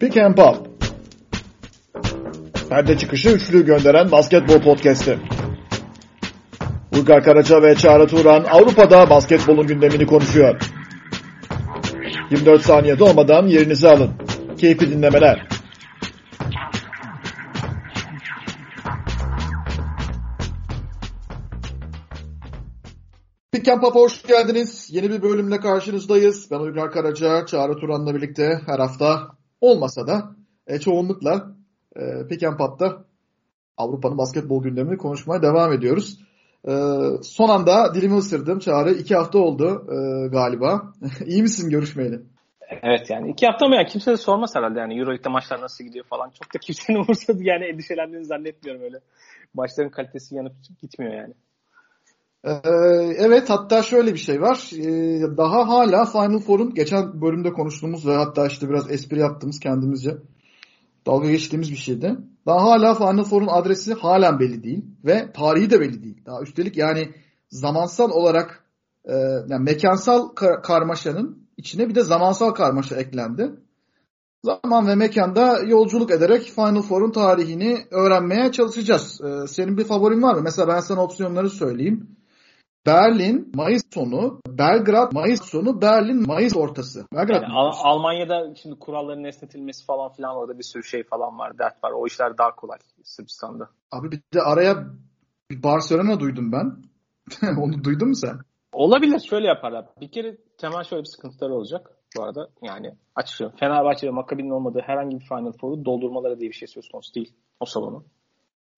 Pick and Pop Perde çıkışı üçlü gönderen basketbol podcast'i. Uygar Karaca ve Çağrı Turan Avrupa'da basketbolun gündemini konuşuyor. 24 saniyede olmadan yerinizi alın. Keyifli dinlemeler. Pick and Pop'a hoş geldiniz. Yeni bir bölümle karşınızdayız. Ben Uygar Karaca, Çağrı Turan'la birlikte her hafta olmasa da e, çoğunlukla e, Pop'ta Avrupa'nın basketbol gündemini konuşmaya devam ediyoruz. E, son anda dilimi ısırdım Çağrı. iki hafta oldu e, galiba. İyi misin görüşmeyeli? Evet yani iki hafta mı ya kimse de sormaz herhalde yani Euroleague'de maçlar nasıl gidiyor falan. Çok da kimsenin umursadı yani endişelendiğini zannetmiyorum öyle. Maçların kalitesi yanıp gitmiyor yani. Ee, evet hatta şöyle bir şey var. Ee, daha hala Final Four'un geçen bölümde konuştuğumuz ve hatta işte biraz espri yaptığımız kendimizce dalga geçtiğimiz bir şeydi. Daha hala Final Four'un adresi halen belli değil ve tarihi de belli değil. Daha üstelik yani zamansal olarak e, yani mekansal kar- karmaşanın içine bir de zamansal karmaşa eklendi. Zaman ve mekanda yolculuk ederek Final Four'un tarihini öğrenmeye çalışacağız. Ee, senin bir favorin var mı? Mesela ben sana opsiyonları söyleyeyim. Berlin Mayıs sonu, Belgrad Mayıs sonu, Berlin Mayıs ortası. Belgrad yani Al- Almanya'da şimdi kuralların esnetilmesi falan filan orada bir sürü şey falan var, dert var. O işler daha kolay Sırbistan'da. Abi bir de araya bir Barcelona duydum ben. Onu duydun mu sen? Olabilir şöyle yaparlar. Bir kere temel şöyle bir sıkıntıları olacak bu arada. Yani açıkçası Fenerbahçe ve Maccabi'nin olmadığı herhangi bir Final Four'u doldurmaları diye bir şey söz konusu değil o salonu.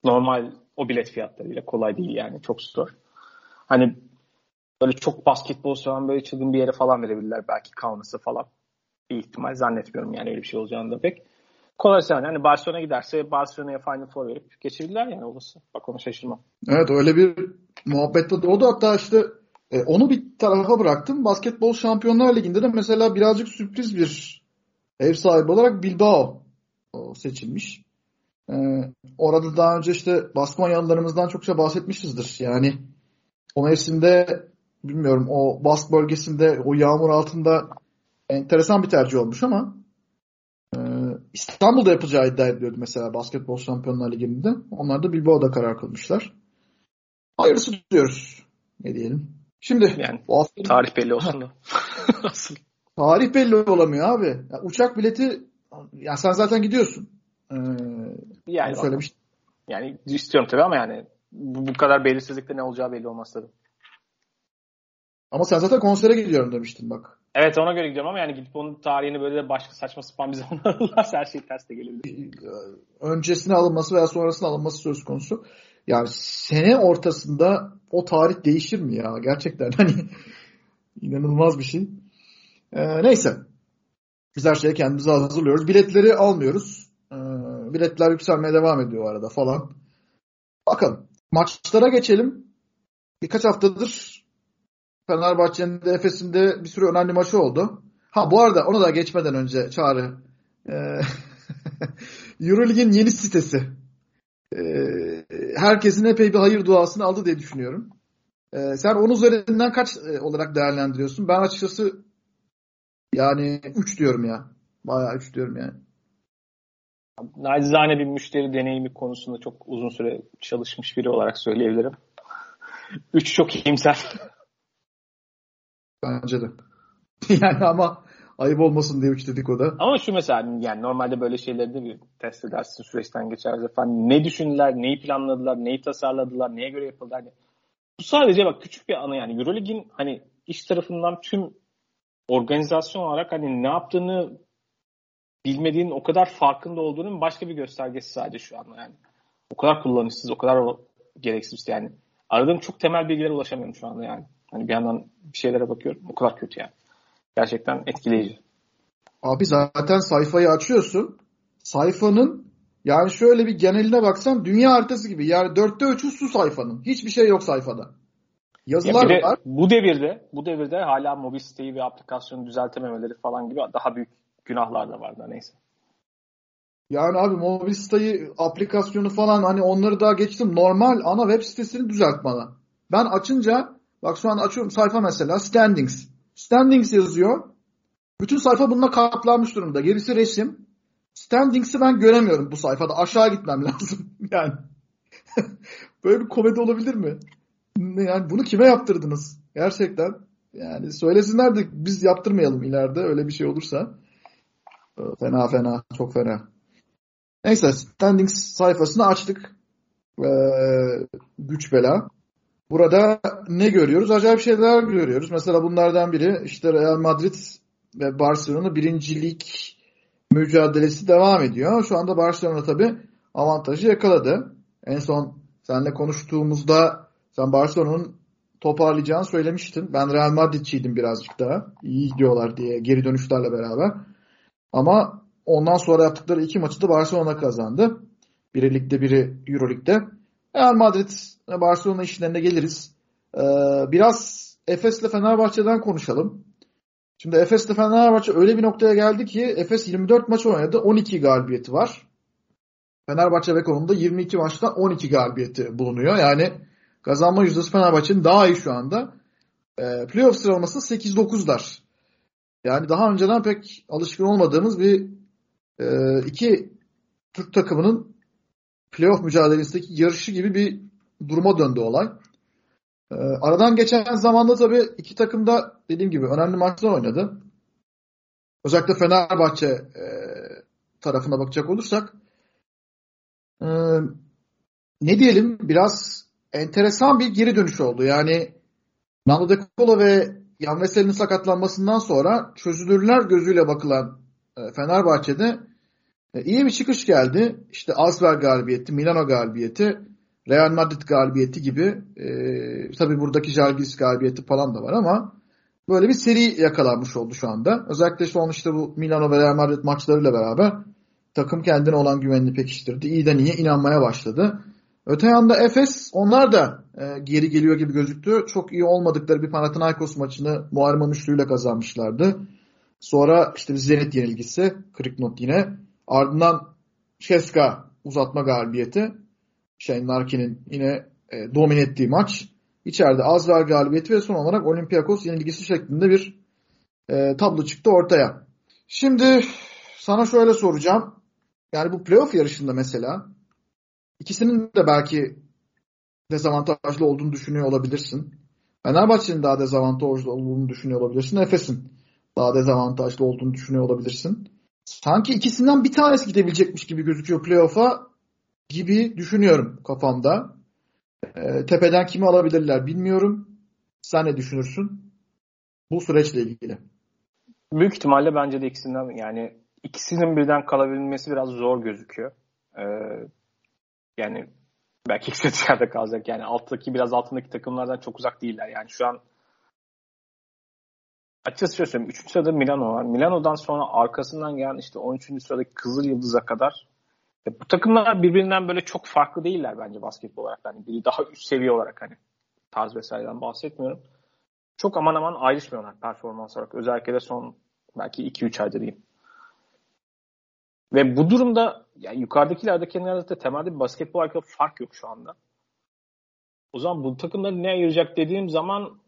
Normal o bilet fiyatlarıyla kolay değil yani çok zor. Hani böyle çok basketbol seven böyle çılgın bir yere falan verebilirler belki Kaunas'a falan. Bir ihtimal zannetmiyorum yani öyle bir şey olacağını da pek. Kolay hani Barcelona giderse Barcelona'ya Final Four verip geçirirler yani olası. Bak onu şaşırmam. Evet öyle bir muhabbette de o da hatta işte e, onu bir tarafa bıraktım. Basketbol Şampiyonlar Ligi'nde de mesela birazcık sürpriz bir ev sahibi olarak Bilbao seçilmiş. E, orada daha önce işte Baskonyalılarımızdan çokça bahsetmişizdir. Yani o mevsimde bilmiyorum o Bask bölgesinde o yağmur altında enteresan bir tercih olmuş ama e, İstanbul'da yapacağı iddia ediliyordu mesela Basketbol Şampiyonlar Ligi'nde. Onlar da Bilbao'da karar kılmışlar. Hayırlısı diyoruz. Ne diyelim. Şimdi yani hafta... tarih belli olsun da. Asıl. Tarih belli olamıyor abi. Ya, uçak bileti ya sen zaten gidiyorsun. Ee, yani söylemiştim. Yani istiyorum tabii ama yani bu, bu kadar belirsizlikte ne olacağı belli olmaz tabii. Ama sen zaten konsere gidiyorum demiştin bak. Evet ona göre gidiyorum ama yani gidip onun tarihini böyle de başka saçma sapan bir zaman alırlarsa her şey ters de gelebilir. Öncesine alınması veya sonrasına alınması söz konusu. Yani sene ortasında o tarih değişir mi ya? Gerçekten hani inanılmaz bir şey. Ee, neyse. Biz her şeye kendimizi hazırlıyoruz. Biletleri almıyoruz. Ee, biletler yükselmeye devam ediyor arada falan. Bakalım. Maçlara geçelim. Birkaç haftadır Fenerbahçe'nin de Efes'in de bir sürü önemli maçı oldu. Ha bu arada onu da geçmeden önce Çağrı. Ee, Eurolig'in yeni sitesi. Ee, herkesin epey bir hayır duasını aldı diye düşünüyorum. Ee, sen onun üzerinden kaç e, olarak değerlendiriyorsun? Ben açıkçası yani 3 diyorum ya. Bayağı 3 diyorum yani. Nacizane bir müşteri deneyimi konusunda çok uzun süre çalışmış biri olarak söyleyebilirim. 3 çok iyimser. Bence de. yani ama ayıp olmasın diye 3 dedik o da. Ama şu mesela yani normalde böyle şeyleri de bir test edersin süreçten geçeriz efendim. Ne düşündüler, neyi planladılar, neyi tasarladılar, neye göre yapıldı. Hani bu sadece bak küçük bir anı yani Eurolig'in hani iş tarafından tüm organizasyon olarak hani ne yaptığını bilmediğin o kadar farkında olduğunun başka bir göstergesi sadece şu anda yani. O kadar kullanışsız, o kadar gereksiz yani. Aradığım çok temel bilgilere ulaşamıyorum şu anda yani. Hani bir yandan bir şeylere bakıyorum. O kadar kötü yani. Gerçekten etkileyici. Abi zaten sayfayı açıyorsun. Sayfanın yani şöyle bir geneline baksan dünya haritası gibi. Yani dörtte üçü su sayfanın. Hiçbir şey yok sayfada. Yazılar ya de, var. Bu devirde, bu devirde hala mobil siteyi ve aplikasyonu düzeltememeleri falan gibi daha büyük günahlar da var da neyse. Yani abi siteyi, aplikasyonu falan hani onları daha geçtim. Normal ana web sitesini düzelt bana. Ben açınca bak şu an açıyorum sayfa mesela standings. Standings yazıyor. Bütün sayfa bununla kaplanmış durumda. Gerisi resim. Standings'i ben göremiyorum bu sayfada. Aşağı gitmem lazım. Yani böyle bir komedi olabilir mi? Yani bunu kime yaptırdınız? Gerçekten. Yani söylesinler de biz yaptırmayalım ileride öyle bir şey olursa. Fena fena. Çok fena. Neyse standings sayfasını açtık. Ee, güç bela. Burada ne görüyoruz? Acayip şeyler görüyoruz. Mesela bunlardan biri işte Real Madrid ve Barcelona birincilik mücadelesi devam ediyor. Şu anda Barcelona tabi avantajı yakaladı. En son seninle konuştuğumuzda sen Barcelona'nın toparlayacağını söylemiştin. Ben Real Madrid'çiydim birazcık daha. İyi gidiyorlar diye geri dönüşlerle beraber. Ama ondan sonra yaptıkları iki maçı da Barcelona kazandı. Biri ligde biri Euroleague'de. Real Madrid Barcelona işlerine geliriz. Ee, biraz Efes'le Fenerbahçe'den konuşalım. Şimdi Efes'le Fenerbahçe öyle bir noktaya geldi ki Efes 24 maç oynadı. 12 galibiyeti var. Fenerbahçe Beko'nun 22 maçta 12 galibiyeti bulunuyor. Yani kazanma yüzdesi Fenerbahçe'nin daha iyi şu anda. E, playoff sıralaması 8-9'lar. Yani daha önceden pek alışkın olmadığımız bir e, iki Türk takımının playoff mücadelesindeki yarışı gibi bir duruma döndü olay. E, aradan geçen zamanda tabii iki takım da dediğim gibi önemli maçlar oynadı. Özellikle Fenerbahçe e, tarafına bakacak olursak e, ne diyelim biraz enteresan bir geri dönüş oldu. Yani Nando De Colo ve Yan Veseli'nin sakatlanmasından sonra çözülürler gözüyle bakılan e, Fenerbahçe'de e, iyi bir çıkış geldi. İşte Asver galibiyeti, Milano galibiyeti, Real Madrid galibiyeti gibi e, tabi buradaki Jalgiris galibiyeti falan da var ama böyle bir seri yakalanmış oldu şu anda. Özellikle son işte bu Milano ve Real Madrid maçlarıyla beraber takım kendine olan güvenini pekiştirdi. İyiden iyiye inanmaya başladı. Öte yanda Efes onlar da e, geri geliyor gibi gözüktü. Çok iyi olmadıkları bir Panathinaikos maçını Muharrem üçlüyle kazanmışlardı. Sonra işte bir Zenit yenilgisi. Kırık not yine. Ardından Ceska uzatma galibiyeti. Shane Larkin'in yine e, domine ettiği maç. İçeride Azver galibiyeti ve son olarak Olympiakos yenilgisi şeklinde bir e, tablo çıktı ortaya. Şimdi sana şöyle soracağım. Yani bu playoff yarışında mesela ikisinin de belki dezavantajlı olduğunu düşünüyor olabilirsin. Fenerbahçe'nin daha dezavantajlı olduğunu düşünüyor olabilirsin. Efes'in daha dezavantajlı olduğunu düşünüyor olabilirsin. Sanki ikisinden bir tanesi gidebilecekmiş gibi gözüküyor playoff'a gibi düşünüyorum kafamda. E, tepeden kimi alabilirler bilmiyorum. Sen ne düşünürsün bu süreçle ilgili? Büyük ihtimalle bence de ikisinden yani ikisinin birden kalabilmesi biraz zor gözüküyor. Ee, yani belki ikisi dışarıda kalacak. Yani alttaki biraz altındaki takımlardan çok uzak değiller. Yani şu an açıkçası şöyle söyleyeyim. Üçüncü sırada Milano var. Milano'dan sonra arkasından gelen işte 13. sıradaki Kızıl Yıldız'a kadar bu takımlar birbirinden böyle çok farklı değiller bence basketbol olarak. Yani biri daha üst seviye olarak hani tarz vesaireden bahsetmiyorum. Çok aman aman ayrışmıyorlar performans olarak. Özellikle de son belki 2-3 ayda diyeyim. Ve bu durumda yani yukarıdakilerde kenarda temelde bir basketbol arasında fark yok şu anda. O zaman bu takımları ne ayıracak dediğim zaman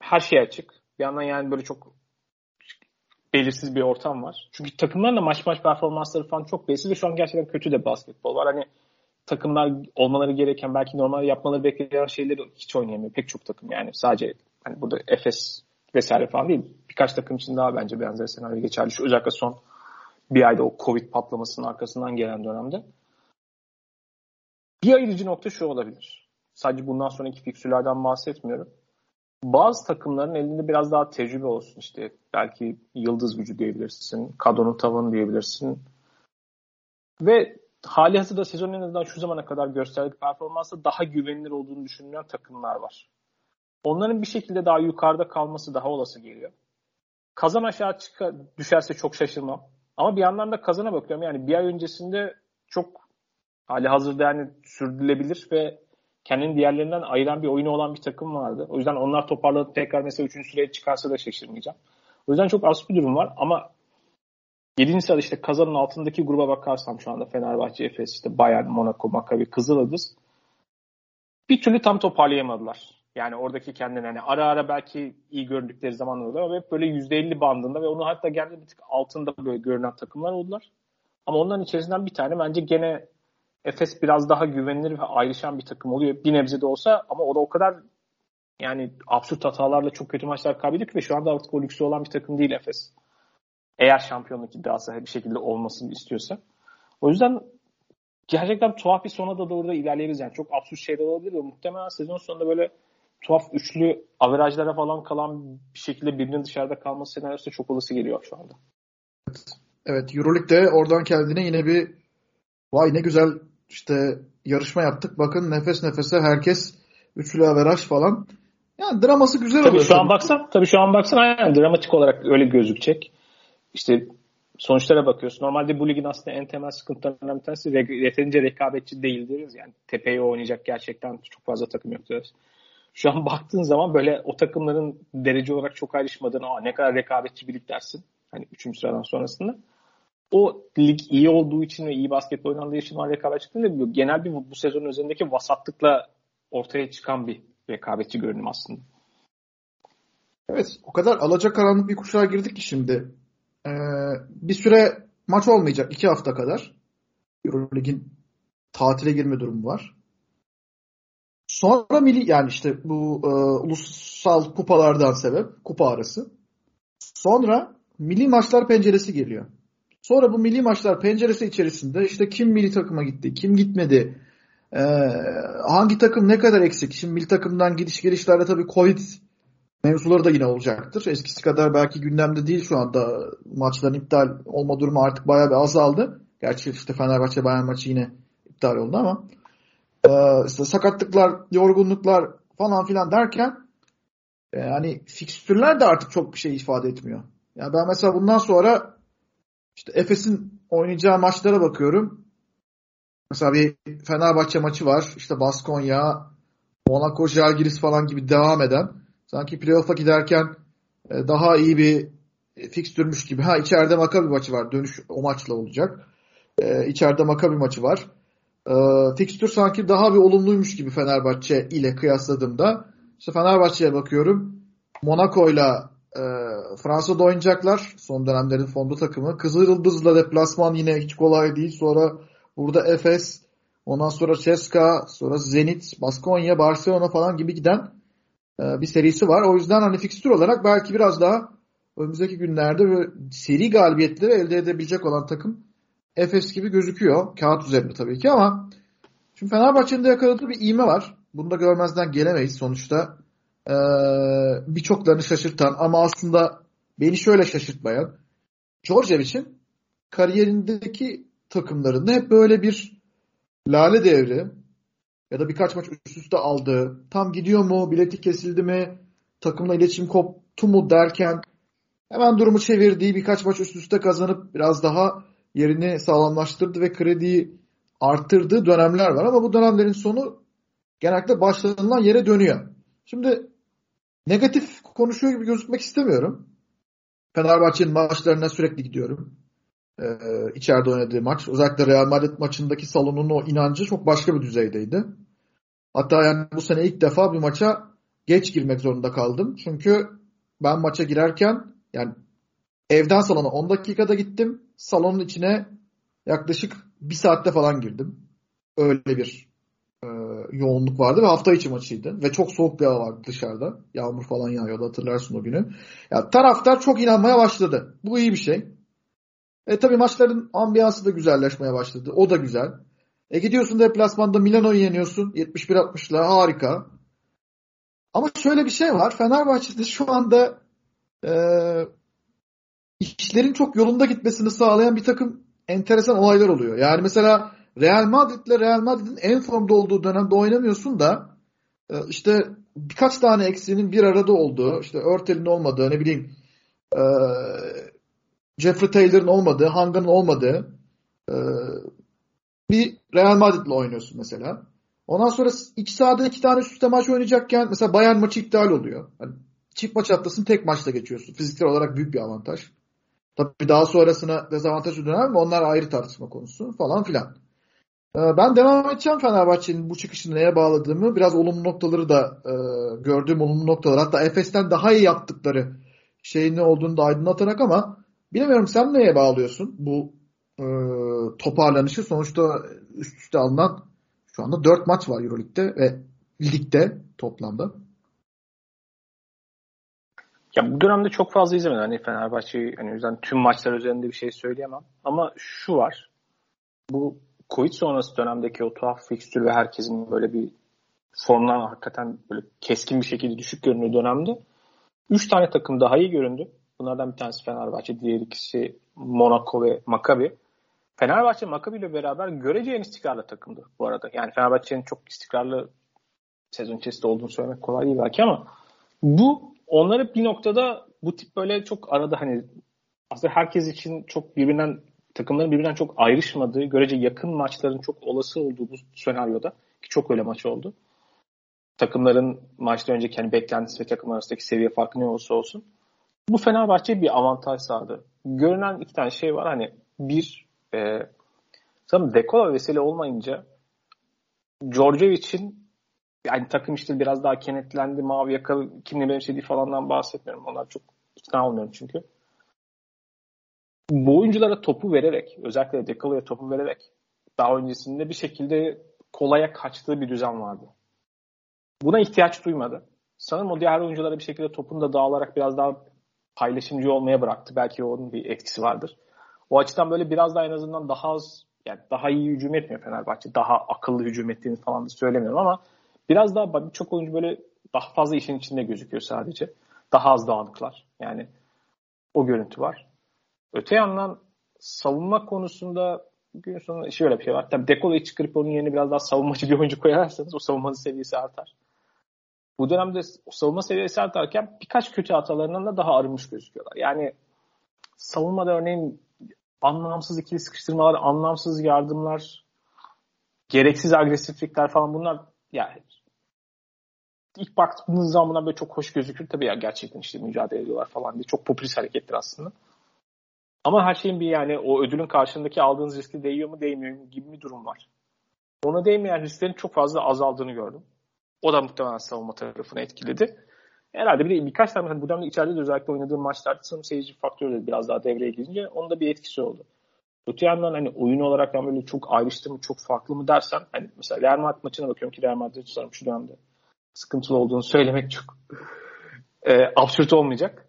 her şey açık. Bir yandan yani böyle çok belirsiz bir ortam var. Çünkü takımların da maç maç performansları falan çok belirsiz ve şu an gerçekten kötü de basketbol var. Hani takımlar olmaları gereken belki normal yapmaları beklenen şeyleri hiç oynayamıyor. Pek çok takım yani sadece hani burada Efes vesaire falan değil. Birkaç takım için daha bence benzer senaryo geçerli. Şu özellikle son bir ayda o Covid patlamasının arkasından gelen dönemde. Bir ayırıcı nokta şu olabilir. Sadece bundan sonraki fiksürlerden bahsetmiyorum. Bazı takımların elinde biraz daha tecrübe olsun. işte belki yıldız gücü diyebilirsin, kadronun tavanı diyebilirsin. Ve hali hazırda sezon en azından şu zamana kadar gösterdiği performansı daha güvenilir olduğunu düşünülen takımlar var. Onların bir şekilde daha yukarıda kalması daha olası geliyor. Kazan aşağı çıkar, düşerse çok şaşırmam. Ama bir yandan da kazana bakıyorum. Yani bir ay öncesinde çok hali hazırda yani sürdürülebilir ve kendini diğerlerinden ayıran bir oyunu olan bir takım vardı. O yüzden onlar toparlanıp tekrar mesela 3. sıraya çıkarsa da şaşırmayacağım. O yüzden çok az bir durum var ama 7. sırada işte kazanın altındaki gruba bakarsam şu anda Fenerbahçe, Efes, işte Bayern, Monaco, Maccabi, Kızıldız bir türlü tam toparlayamadılar. Yani oradaki kendine hani ara ara belki iyi göründükleri zaman oluyor ama hep böyle %50 bandında ve onu hatta geldi bir tık altında böyle görünen takımlar oldular. Ama onların içerisinden bir tane bence gene Efes biraz daha güvenilir ve ayrışan bir takım oluyor. Bir nebze de olsa ama o da o kadar yani absürt hatalarla çok kötü maçlar kaybediyor ve şu anda artık o lüksü olan bir takım değil Efes. Eğer şampiyonluk iddiası bir şekilde olmasını istiyorsa. O yüzden gerçekten tuhaf bir sona da doğru da ilerleyeriz. Yani çok absürt şeyler olabilir ve muhtemelen sezon sonunda böyle tuhaf üçlü averajlara falan kalan bir şekilde birinin dışarıda kalması senaryosu çok olası geliyor şu anda. Evet Euroleague'de oradan kendine yine bir vay ne güzel işte yarışma yaptık. Bakın nefes nefese herkes üçlü averaj falan. Yani draması güzel tabii oluyor. Şu tabii. an baksan, tabii şu an baksan aynen dramatik olarak öyle gözükecek. İşte sonuçlara bakıyorsun. Normalde bu ligin aslında en temel sıkıntılarından bir tanesi yeterince rekabetçi değil deriz. Yani tepeye oynayacak gerçekten çok fazla takım yok deriz. Şu an baktığın zaman böyle o takımların derece olarak çok ayrışmadığını, ne kadar rekabetçi bir lig dersin. Hani 3. sıradan sonrasında. O lig iyi olduğu için ve iyi basketbol oynandığı için var rekabetçi değil de genel bir bu, bu sezon üzerindeki vasatlıkla ortaya çıkan bir rekabetçi görünüm aslında. Evet o kadar alacakaranlık bir kuşağa girdik ki şimdi. Ee, bir süre maç olmayacak iki hafta kadar. Euroleague'in tatile girme durumu var. Sonra milli yani işte bu e, ulusal kupalardan sebep kupa arası. Sonra milli maçlar penceresi geliyor. Sonra bu milli maçlar penceresi içerisinde işte kim milli takıma gitti, kim gitmedi, e, hangi takım ne kadar eksik. Şimdi milli takımdan gidiş gelişlerde tabii Covid mevzuları da yine olacaktır. Eskisi kadar belki gündemde değil şu anda. Maçların iptal olma durumu artık bayağı bir azaldı. Gerçi işte Fenerbahçe Bayern maçı yine iptal oldu ama e, işte sakatlıklar, yorgunluklar falan filan derken e, hani fikstürler de artık çok bir şey ifade etmiyor. Yani ben mesela bundan sonra işte Efes'in oynayacağı maçlara bakıyorum. Mesela bir Fenerbahçe maçı var. İşte Baskonya, Monaco, Jalgiris falan gibi devam eden. Sanki playoff'a giderken e, daha iyi bir fikstürmüş gibi. Ha içeride Makabi maçı var. Dönüş o maçla olacak. Ee, içeride Makabi maçı var. Ee, fikstür sanki daha bir olumluymuş gibi Fenerbahçe ile kıyasladığımda. İşte Fenerbahçe'ye bakıyorum. Monaco ile e, Fransa'da oynayacaklar. Son dönemlerin fondu takımı. Kızılyıldız'la deplasman yine hiç kolay değil. Sonra burada Efes, ondan sonra Ceska, sonra Zenit, Baskonya, Barcelona falan gibi giden e, bir serisi var. O yüzden hani fikstür olarak belki biraz daha önümüzdeki günlerde seri galibiyetleri elde edebilecek olan takım Efes gibi gözüküyor. Kağıt üzerinde tabii ki ama şimdi Fenerbahçe'nin de yakaladığı bir iğme var. Bunu da görmezden gelemeyiz sonuçta. Ee, birçoklarını şaşırtan ama aslında beni şöyle şaşırtmayan Djordjevic'in kariyerindeki takımlarında hep böyle bir lale devri ya da birkaç maç üst üste aldığı, tam gidiyor mu, bileti kesildi mi, takımla iletişim koptu mu derken hemen durumu çevirdiği birkaç maç üst üste kazanıp biraz daha yerini sağlamlaştırdı ve krediyi arttırdığı dönemler var ama bu dönemlerin sonu genellikle başlanılan yere dönüyor. Şimdi negatif konuşuyor gibi gözükmek istemiyorum. Fenerbahçe'nin maçlarına sürekli gidiyorum. Ee, içeride oynadığı maç. Özellikle Real Madrid maçındaki salonun o inancı çok başka bir düzeydeydi. Hatta yani bu sene ilk defa bir maça geç girmek zorunda kaldım. Çünkü ben maça girerken yani evden salona 10 dakikada gittim. Salonun içine yaklaşık bir saatte falan girdim. Öyle bir e, yoğunluk vardı ve hafta içi maçıydı. Ve çok soğuk bir hava vardı dışarıda. Yağmur falan yağıyordu hatırlarsın o günü. Ya, taraftar çok inanmaya başladı. Bu iyi bir şey. E tabi maçların ambiyansı da güzelleşmeye başladı. O da güzel. E gidiyorsun deplasmanda Milano'yu yeniyorsun. 71-60'la harika. Ama şöyle bir şey var. Fenerbahçe'de şu anda e, işlerin çok yolunda gitmesini sağlayan bir takım enteresan olaylar oluyor. Yani mesela Real Madrid'le Real Madrid'in en formda olduğu dönemde oynamıyorsun da e, işte birkaç tane eksiğinin bir arada olduğu, işte Örtel'in olmadığı, ne bileyim e, Jeffrey Taylor'ın olmadığı, Hanga'nın olmadığı e, bir Real Madrid'le oynuyorsun mesela. Ondan sonra iç sahada iki tane üst maç oynayacakken mesela Bayern maçı iptal oluyor. Yani çift maç haftasını tek maçta geçiyorsun. Fiziksel olarak büyük bir avantaj. Tabii daha sonrasına dezavantajı döner mi onlar ayrı tartışma konusu falan filan. Ee, ben devam edeceğim Fenerbahçe'nin bu çıkışını neye bağladığımı. Biraz olumlu noktaları da e, gördüğüm olumlu noktalar. Hatta Efes'ten daha iyi yaptıkları şeyin ne olduğunu da aydınlatarak ama bilemiyorum sen neye bağlıyorsun bu e, toparlanışı? Sonuçta üst üste alınan şu anda 4 maç var Euroleague'de ve ligde toplamda. Ya bu dönemde çok fazla izlemedim. Hani Fenerbahçe hani yüzden tüm maçlar üzerinde bir şey söyleyemem. Ama şu var. Bu Covid sonrası dönemdeki o tuhaf fikstür ve herkesin böyle bir formdan hakikaten böyle keskin bir şekilde düşük göründüğü dönemde 3 tane takım daha iyi göründü. Bunlardan bir tanesi Fenerbahçe, diğer ikisi Monaco ve Maccabi. Fenerbahçe Maccabi ile beraber görece en istikrarlı takımdı bu arada. Yani Fenerbahçe'nin çok istikrarlı sezon içerisinde olduğunu söylemek kolay değil belki ama bu onları bir noktada bu tip böyle çok arada hani aslında herkes için çok birbirinden takımların birbirinden çok ayrışmadığı, görece yakın maçların çok olası olduğu bu senaryoda ki çok öyle maç oldu. Takımların maçtan önceki hani beklentisi ve takım arasındaki seviye farkı ne olursa olsun. Bu Fenerbahçe bir avantaj sağladı. Görünen iki tane şey var. Hani bir e, sanırım Dekola vesile olmayınca Djordjevic'in yani takım işte biraz daha kenetlendi, mavi yakalı kimle benimsediği falandan bahsetmiyorum. Onlar çok ikna olmuyorum çünkü bu oyunculara topu vererek, özellikle Dekala'ya topu vererek daha öncesinde bir şekilde kolaya kaçtığı bir düzen vardı. Buna ihtiyaç duymadı. Sanırım o diğer oyunculara bir şekilde topunu da dağılarak biraz daha paylaşımcı olmaya bıraktı. Belki onun bir etkisi vardır. O açıdan böyle biraz daha en azından daha az yani daha iyi hücum etmiyor Fenerbahçe. Daha akıllı hücum ettiğini falan da söylemiyorum ama biraz daha birçok oyuncu böyle daha fazla işin içinde gözüküyor sadece. Daha az dağınıklar. Yani o görüntü var. Öte yandan savunma konusunda gün sonu şöyle bir şey var. Tabii Dekola'yı çıkarıp onun yerine biraz daha savunmacı bir oyuncu koyarsanız o savunma seviyesi artar. Bu dönemde o savunma seviyesi artarken birkaç kötü hatalarından da daha arınmış gözüküyorlar. Yani savunmada örneğin anlamsız ikili sıkıştırmalar, anlamsız yardımlar, gereksiz agresiflikler falan bunlar yani ilk baktığınız zaman bunlar böyle çok hoş gözükür. Tabii ya gerçekten işte mücadele ediyorlar falan diye. Çok popülist hareketler aslında. Ama her şeyin bir yani o ödülün karşındaki aldığınız riski değiyor mu değmiyor mu gibi bir durum var. Ona değmeyen risklerin çok fazla azaldığını gördüm. O da muhtemelen savunma tarafını etkiledi. Herhalde bir de birkaç tane hani bu dönemde içeride de özellikle oynadığım maçlarda sanırım seyirci faktörü de biraz daha devreye girince onun da bir etkisi oldu. Öte yandan hani oyun olarak ben böyle çok ayrıştı mı, çok farklı mı dersen hani mesela Real Madrid maçına bakıyorum ki Real Madrid sanırım şu dönemde sıkıntılı olduğunu söylemek çok e, absürt olmayacak.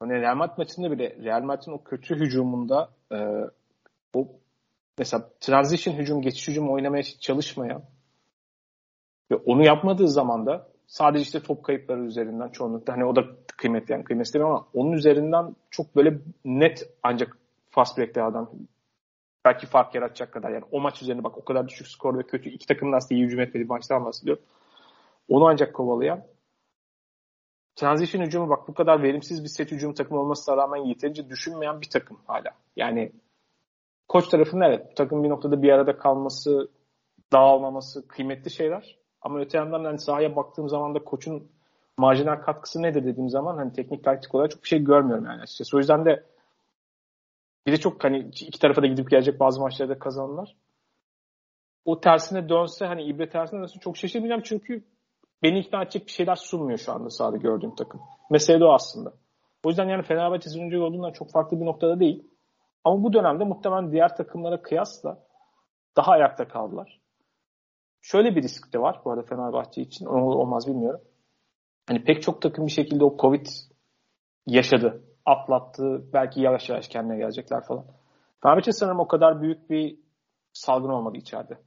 Hani Real Madrid maçında bile Real Madrid'in o kötü hücumunda e, o mesela transition hücum, geçiş hücum oynamaya çalışmayan ve onu yapmadığı zaman da sadece işte top kayıpları üzerinden çoğunlukla hani o da kıymetli yani kıymetli ama onun üzerinden çok böyle net ancak fast break'te adam belki fark yaratacak kadar yani o maç üzerine bak o kadar düşük skor ve kötü iki takımın aslında iyi hücum etmediği maçtan bahsediyor. Onu ancak kovalayan transition hücumu bak bu kadar verimsiz bir set hücum takımı olmasına rağmen yeterince düşünmeyen bir takım hala. Yani koç tarafında evet bu takım bir noktada bir arada kalması, dağılmaması kıymetli şeyler. Ama öte yandan hani sahaya baktığım zaman da koçun marjinal katkısı nedir dediğim zaman hani teknik taktik olarak çok bir şey görmüyorum yani açıkçası. O yüzden de bir de çok hani iki tarafa da gidip gelecek bazı maçlarda kazanırlar. O tersine dönse hani ibre tersine dönse çok şaşırmayacağım çünkü beni ikna edecek bir şeyler sunmuyor şu anda sahada gördüğüm takım. Mesele de o aslında. O yüzden yani Fenerbahçe sezoncu olduğundan çok farklı bir noktada değil. Ama bu dönemde muhtemelen diğer takımlara kıyasla daha ayakta kaldılar. Şöyle bir risk de var bu arada Fenerbahçe için. Olur olmaz bilmiyorum. Hani pek çok takım bir şekilde o Covid yaşadı. Atlattı. Belki yavaş yavaş kendine gelecekler falan. Fenerbahçe sanırım o kadar büyük bir salgın olmadı içeride.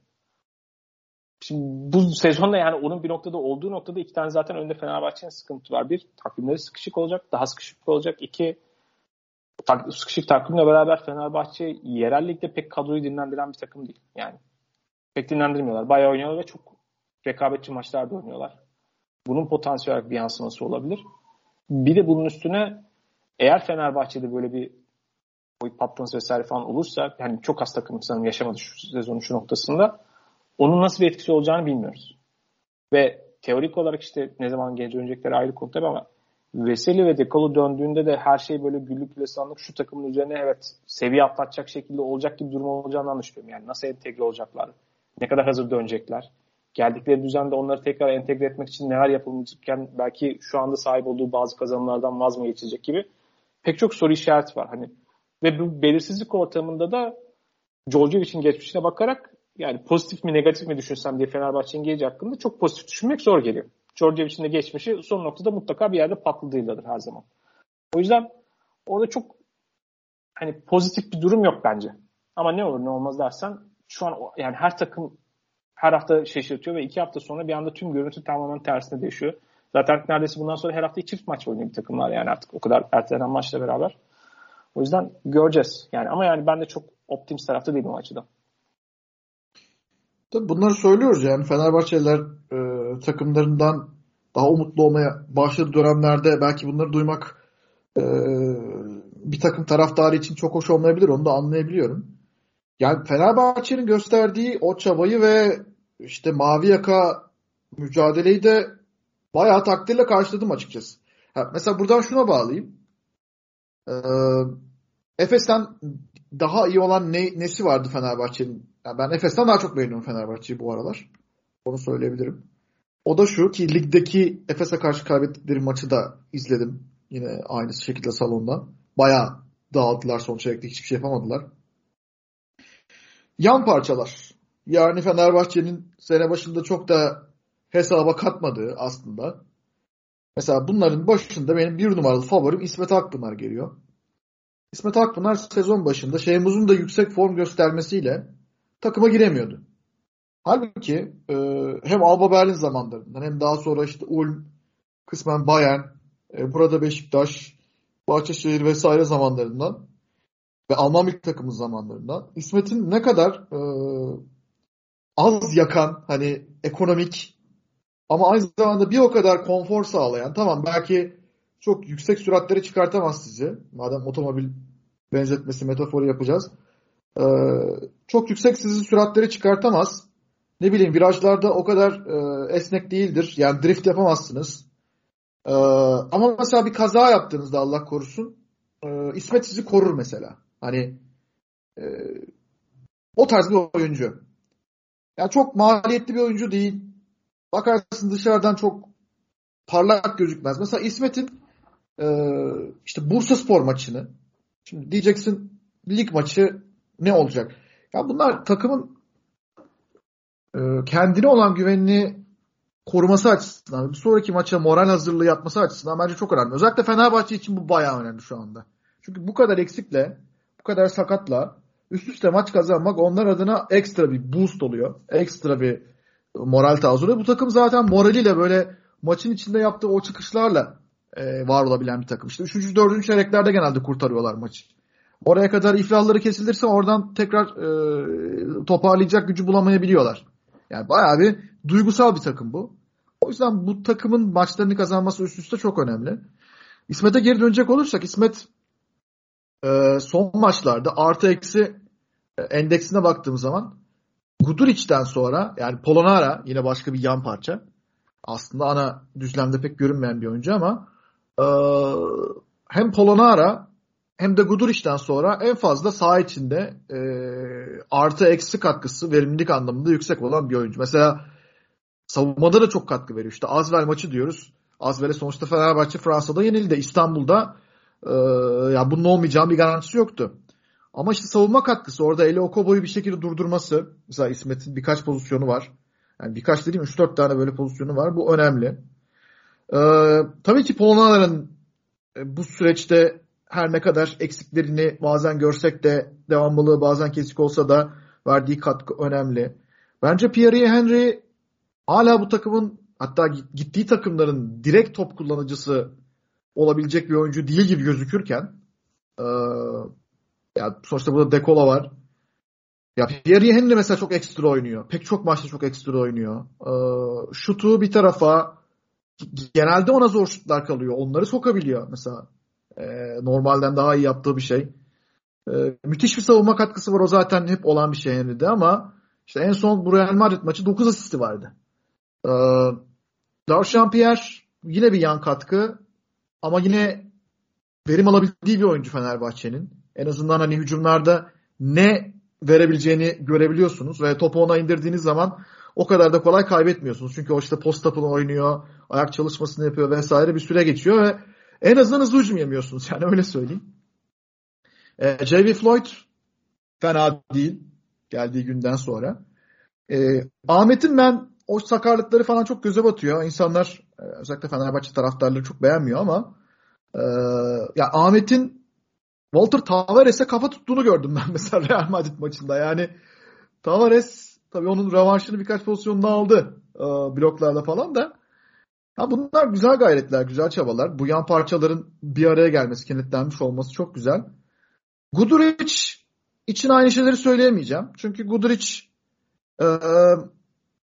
Şimdi bu sezonda yani onun bir noktada olduğu noktada iki tane zaten önde Fenerbahçe'nin sıkıntı var. Bir, takvimleri sıkışık olacak. Daha sıkışık olacak. İki, tak, sıkışık takvimle beraber Fenerbahçe yerel ligde pek kadroyu dinlendiren bir takım değil. Yani pek dinlendirmiyorlar. Bayağı oynuyorlar ve çok rekabetçi maçlarda oynuyorlar. Bunun potansiyel bir yansıması olabilir. Bir de bunun üstüne eğer Fenerbahçe'de böyle bir boy patlaması vesaire falan olursa yani çok az takım sanırım yaşamadı şu sezonun şu noktasında onun nasıl bir etkisi olacağını bilmiyoruz. Ve teorik olarak işte ne zaman geri dönecekleri ayrı konu tabii ama Veseli ve Dekolo döndüğünde de her şey böyle güllük gülistanlık şu takımın üzerine evet seviye atlatacak şekilde olacak gibi durum olacağını düşünüyorum. Yani nasıl entegre olacaklar? Ne kadar hazır dönecekler? Geldikleri düzende onları tekrar entegre etmek için neler yapılmayacakken belki şu anda sahip olduğu bazı kazanımlardan vaz mı geçecek gibi pek çok soru işareti var. Hani ve bu belirsizlik ortamında da Djordjevic'in geçmişine bakarak yani pozitif mi negatif mi düşünsem diye Fenerbahçe'nin geleceği hakkında çok pozitif düşünmek zor geliyor. Djordjevic'in de geçmişi son noktada mutlaka bir yerde patladığıyladır her zaman. O yüzden orada çok hani pozitif bir durum yok bence. Ama ne olur ne olmaz dersen şu an yani her takım her hafta şaşırtıyor ve iki hafta sonra bir anda tüm görüntü tamamen tersine değişiyor. Zaten neredeyse bundan sonra her hafta çift maç oynuyor bir takımlar yani artık o kadar ertelenen maçla beraber. O yüzden göreceğiz. Yani ama yani ben de çok optimist tarafta değilim o açıdan. Tabii bunları söylüyoruz yani Fenerbahçeliler e, takımlarından daha umutlu olmaya başladığı dönemlerde belki bunları duymak e, bir takım taraftarı için çok hoş olmayabilir. Onu da anlayabiliyorum. Yani Fenerbahçe'nin gösterdiği o çabayı ve işte mavi yaka mücadeleyi de bayağı takdirle karşıladım açıkçası. Ha, mesela buradan şuna bağlayayım. Ee, Efes'ten daha iyi olan ne, nesi vardı Fenerbahçe'nin? Yani ben Efes'ten daha çok beğeniyorum Fenerbahçe'yi bu aralar. Onu söyleyebilirim. O da şu ki ligdeki Efes'e karşı kaybettikleri maçı da izledim. Yine aynı şekilde salonda. Bayağı dağıldılar son çeyrekte hiçbir şey yapamadılar. Yan parçalar. Yani Fenerbahçe'nin sene başında çok da hesaba katmadığı aslında. Mesela bunların başında benim bir numaralı favorim İsmet Akpınar geliyor. İsmet Akpınar sezon başında Şeyhmuz'un da yüksek form göstermesiyle takıma giremiyordu. Halbuki e, hem Alba Berlin zamanlarından hem daha sonra işte Ulm, kısmen Bayern, e, burada Beşiktaş, Bahçeşehir vesaire zamanlarından ve Alman milli takımı zamanlarından İsmet'in ne kadar e, az yakan hani ekonomik ama aynı zamanda bir o kadar konfor sağlayan tamam belki çok yüksek süratleri çıkartamaz sizi madem otomobil benzetmesi metaforu yapacağız ee, çok yüksek sizi süratleri çıkartamaz. Ne bileyim virajlarda o kadar e, esnek değildir. Yani drift yapamazsınız. Ee, ama mesela bir kaza yaptığınızda Allah korusun e, İsmet sizi korur mesela. Hani e, o tarz bir oyuncu. Yani çok maliyetli bir oyuncu değil. Bakarsın dışarıdan çok parlak gözükmez. Mesela İsmet'in e, işte Bursa Spor maçını. Şimdi diyeceksin lig maçı ne olacak? Ya bunlar takımın e, kendine olan güvenini koruması açısından, bir sonraki maça moral hazırlığı yapması açısından bence çok önemli. Özellikle Fenerbahçe için bu bayağı önemli şu anda. Çünkü bu kadar eksikle, bu kadar sakatla üst üste maç kazanmak onlar adına ekstra bir boost oluyor. Ekstra bir moral tarzı Bu takım zaten moraliyle böyle maçın içinde yaptığı o çıkışlarla e, var olabilen bir takım. İşte 3. 4. çeyreklerde genelde kurtarıyorlar maçı. Oraya kadar iflahları kesilirse oradan tekrar e, toparlayacak gücü bulamayabiliyorlar. Yani bayağı bir duygusal bir takım bu. O yüzden bu takımın maçlarını kazanması üst üste çok önemli. İsmet'e geri dönecek olursak İsmet e, son maçlarda artı eksi e, endeksine baktığım zaman Guduric'den sonra yani Polonara yine başka bir yan parça. Aslında ana düzlemde pek görünmeyen bir oyuncu ama e, hem Polonara hem de Guduric'den sonra en fazla saha içinde e, artı eksi katkısı verimlilik anlamında yüksek olan bir oyuncu. Mesela savunmada da çok katkı veriyor. İşte Azvel maçı diyoruz. Azvel'e sonuçta Fenerbahçe Fransa'da yenildi. İstanbul'da e, ya bunun olmayacağı bir garantisi yoktu. Ama işte savunma katkısı orada Eli Okobo'yu bir şekilde durdurması. Mesela İsmet'in birkaç pozisyonu var. Yani birkaç dediğim 3-4 tane böyle pozisyonu var. Bu önemli. Ee, tabii ki Polonyaların e, bu süreçte her ne kadar eksiklerini bazen görsek de devamlılığı bazen kesik olsa da verdiği katkı önemli. Bence Pierre Henry hala bu takımın hatta gittiği takımların direkt top kullanıcısı olabilecek bir oyuncu değil gibi gözükürken e, ya sonuçta burada Dekola var. Ya Pierre Henry mesela çok ekstra oynuyor. Pek çok maçta çok ekstra oynuyor. Ee, şutu bir tarafa genelde ona zor şutlar kalıyor. Onları sokabiliyor mesela. Ee, normalden daha iyi yaptığı bir şey. Ee, müthiş bir savunma katkısı var. O zaten hep olan bir şey Henry'de ama işte en son bu Real Madrid maçı 9 asisti vardı. Ee, Darşan Pierre yine bir yan katkı. ama yine verim alabildiği bir oyuncu Fenerbahçe'nin. En azından hani hücumlarda ne verebileceğini görebiliyorsunuz ve topu ona indirdiğiniz zaman o kadar da kolay kaybetmiyorsunuz. Çünkü o işte post up'ını oynuyor, ayak çalışmasını yapıyor vesaire bir süre geçiyor ve en azından hızlı hücum yemiyorsunuz yani öyle söyleyeyim. E, J.V. Floyd fena değil geldiği günden sonra. E, Ahmet'in ben o sakarlıkları falan çok göze batıyor. İnsanlar e, özellikle Fenerbahçe taraftarları çok beğenmiyor ama e, ya Ahmet'in Walter Tavares'e kafa tuttuğunu gördüm ben mesela Real Madrid maçında. Yani Tavares tabii onun revanşını birkaç pozisyonda aldı e, bloklarda falan da. Ha bunlar güzel gayretler, güzel çabalar. Bu yan parçaların bir araya gelmesi, kenetlenmiş olması çok güzel. Guduric için aynı şeyleri söyleyemeyeceğim. Çünkü Guduric e,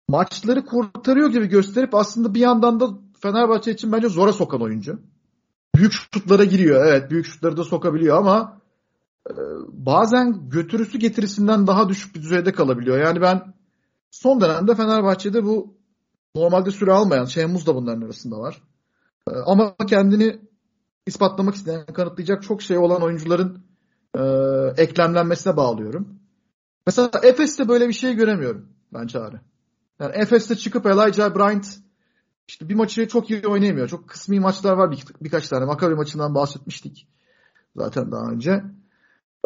maçları kurtarıyor gibi gösterip aslında bir yandan da Fenerbahçe için bence zora sokan oyuncu. Büyük şutlara giriyor. Evet büyük şutları da sokabiliyor ama e, bazen götürüsü getirisinden daha düşük bir düzeyde kalabiliyor. Yani ben son dönemde Fenerbahçe'de bu normalde süre almayan Şehmuz da bunların arasında var. E, ama kendini ispatlamak isteyen, kanıtlayacak çok şey olan oyuncuların e, eklemlenmesine bağlıyorum. Mesela Efes'te böyle bir şey göremiyorum ben Çağrı. Yani Efes'te çıkıp Elijah Bryant işte bir maçı çok iyi oynayamıyor. Çok kısmi maçlar var bir, birkaç tane. Maccabi maçından bahsetmiştik zaten daha önce.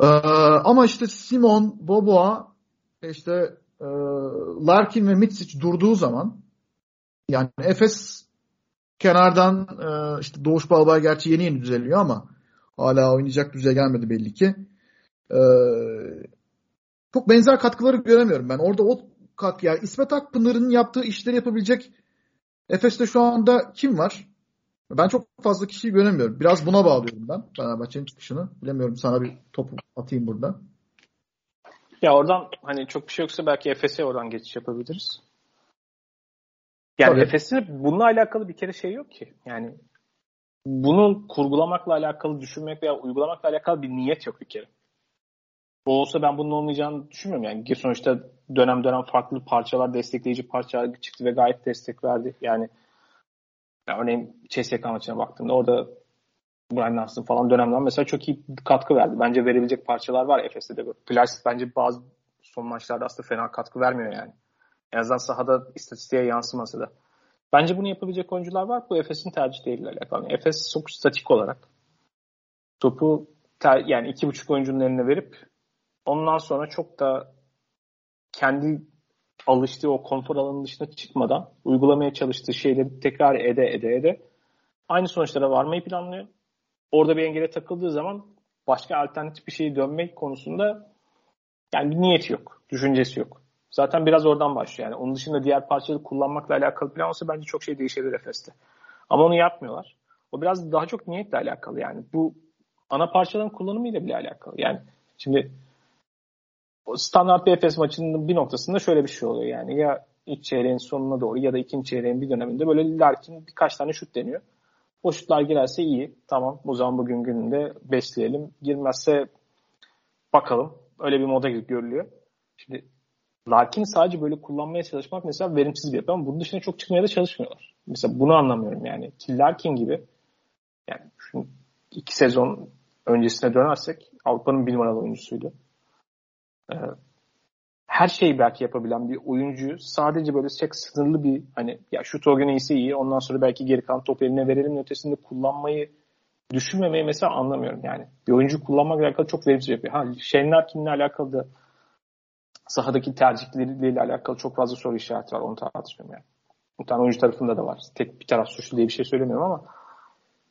Ee, ama işte Simon, Boboa, işte e, Larkin ve Mitsic durduğu zaman yani Efes kenardan e, işte Doğuş Balbay gerçi yeni yeni düzeliyor ama hala oynayacak düzeye gelmedi belli ki. E, çok benzer katkıları göremiyorum ben. Orada o katkı yani İsmet Akpınar'ın yaptığı işleri yapabilecek Efes'te şu anda kim var? Ben çok fazla kişiyi göremiyorum. Biraz buna bağlıyorum ben Fenerbahçe'nin çıkışını. Bilemiyorum sana bir topu atayım burada. Ya oradan hani çok bir şey yoksa belki Efes'e oradan geçiş yapabiliriz. Yani Efes'in bununla alakalı bir kere şey yok ki. Yani bunu kurgulamakla alakalı düşünmek veya uygulamakla alakalı bir niyet yok bir kere. Bu olsa ben bunun olmayacağını düşünmüyorum. Yani sonuçta dönem dönem farklı parçalar, destekleyici parçalar çıktı ve gayet destek verdi. Yani, yani örneğin CSK maçına baktığımda orada Brian Lanston falan dönemden mesela çok iyi katkı verdi. Bence verebilecek parçalar var Efes'te de. Plas bence bazı son maçlarda aslında fena katkı vermiyor yani. En azından sahada istatistiğe yansıması da. Bence bunu yapabilecek oyuncular var. Bu Efes'in tercihleriyle alakalı. Efes çok statik olarak topu ter, yani iki buçuk oyuncunun eline verip ondan sonra çok da kendi alıştığı o konfor alanının dışına çıkmadan uygulamaya çalıştığı şeyleri tekrar ede ede ede aynı sonuçlara varmayı planlıyor. Orada bir engele takıldığı zaman başka alternatif bir şeyi dönmek konusunda yani bir niyeti yok, düşüncesi yok. Zaten biraz oradan başlıyor. Yani onun dışında diğer parçaları kullanmakla alakalı plan olsa bence çok şey değişebilir Efes'te. Ama onu yapmıyorlar. O biraz daha çok niyetle alakalı yani. Bu ana parçaların kullanımıyla bile alakalı. Yani şimdi standart bir Efes maçının bir noktasında şöyle bir şey oluyor yani. Ya ilk çeyreğin sonuna doğru ya da ikinci çeyreğin bir döneminde böyle Larkin birkaç tane şut deniyor. O şutlar girerse iyi. Tamam o zaman bugün gününde besleyelim. Girmezse bakalım. Öyle bir moda görülüyor. Şimdi Larkin sadece böyle kullanmaya çalışmak mesela verimsiz bir yapı ama bunun dışında çok çıkmaya da çalışmıyorlar. Mesela bunu anlamıyorum yani. Larkin gibi yani şu iki sezon öncesine dönersek Avrupa'nın bir numaralı oyuncusuydu. Ee, her şeyi belki yapabilen bir oyuncuyu sadece böyle çok sınırlı bir hani ya şu Togen iyisi iyi ondan sonra belki geri kalan topu eline verelim ötesinde kullanmayı düşünmemeyi mesela anlamıyorum yani. Bir oyuncu kullanmakla alakalı çok verimsiz yapıyor. Ha Shane alakalı da sahadaki tercihleriyle alakalı çok fazla soru işareti var. Onu tartışmıyorum yani. Bir tane oyuncu tarafında da var. Tek bir taraf suçlu diye bir şey söylemiyorum ama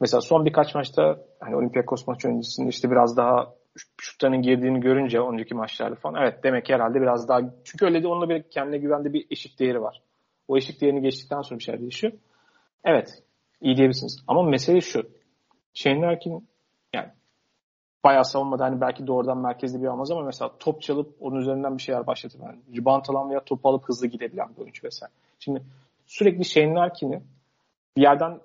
mesela son birkaç maçta hani Olympiakos maçı öncesinde işte biraz daha şutlarının girdiğini görünce önceki maçlarda falan evet demek ki herhalde biraz daha çünkü öyle de onunla bir kendine güvende bir eşik değeri var. O eşik değerini geçtikten sonra bir şeyler değişiyor. Evet iyi diyebilirsiniz. Ama mesele şu. Shane Larkin bayağı savunmada hani belki doğrudan merkezde bir almaz ama mesela top çalıp onun üzerinden bir şeyler başlatıp yani rebound alan veya top alıp hızlı gidebilen bir oyuncu vesaire. Şimdi sürekli Shane Larkin'i bir yerden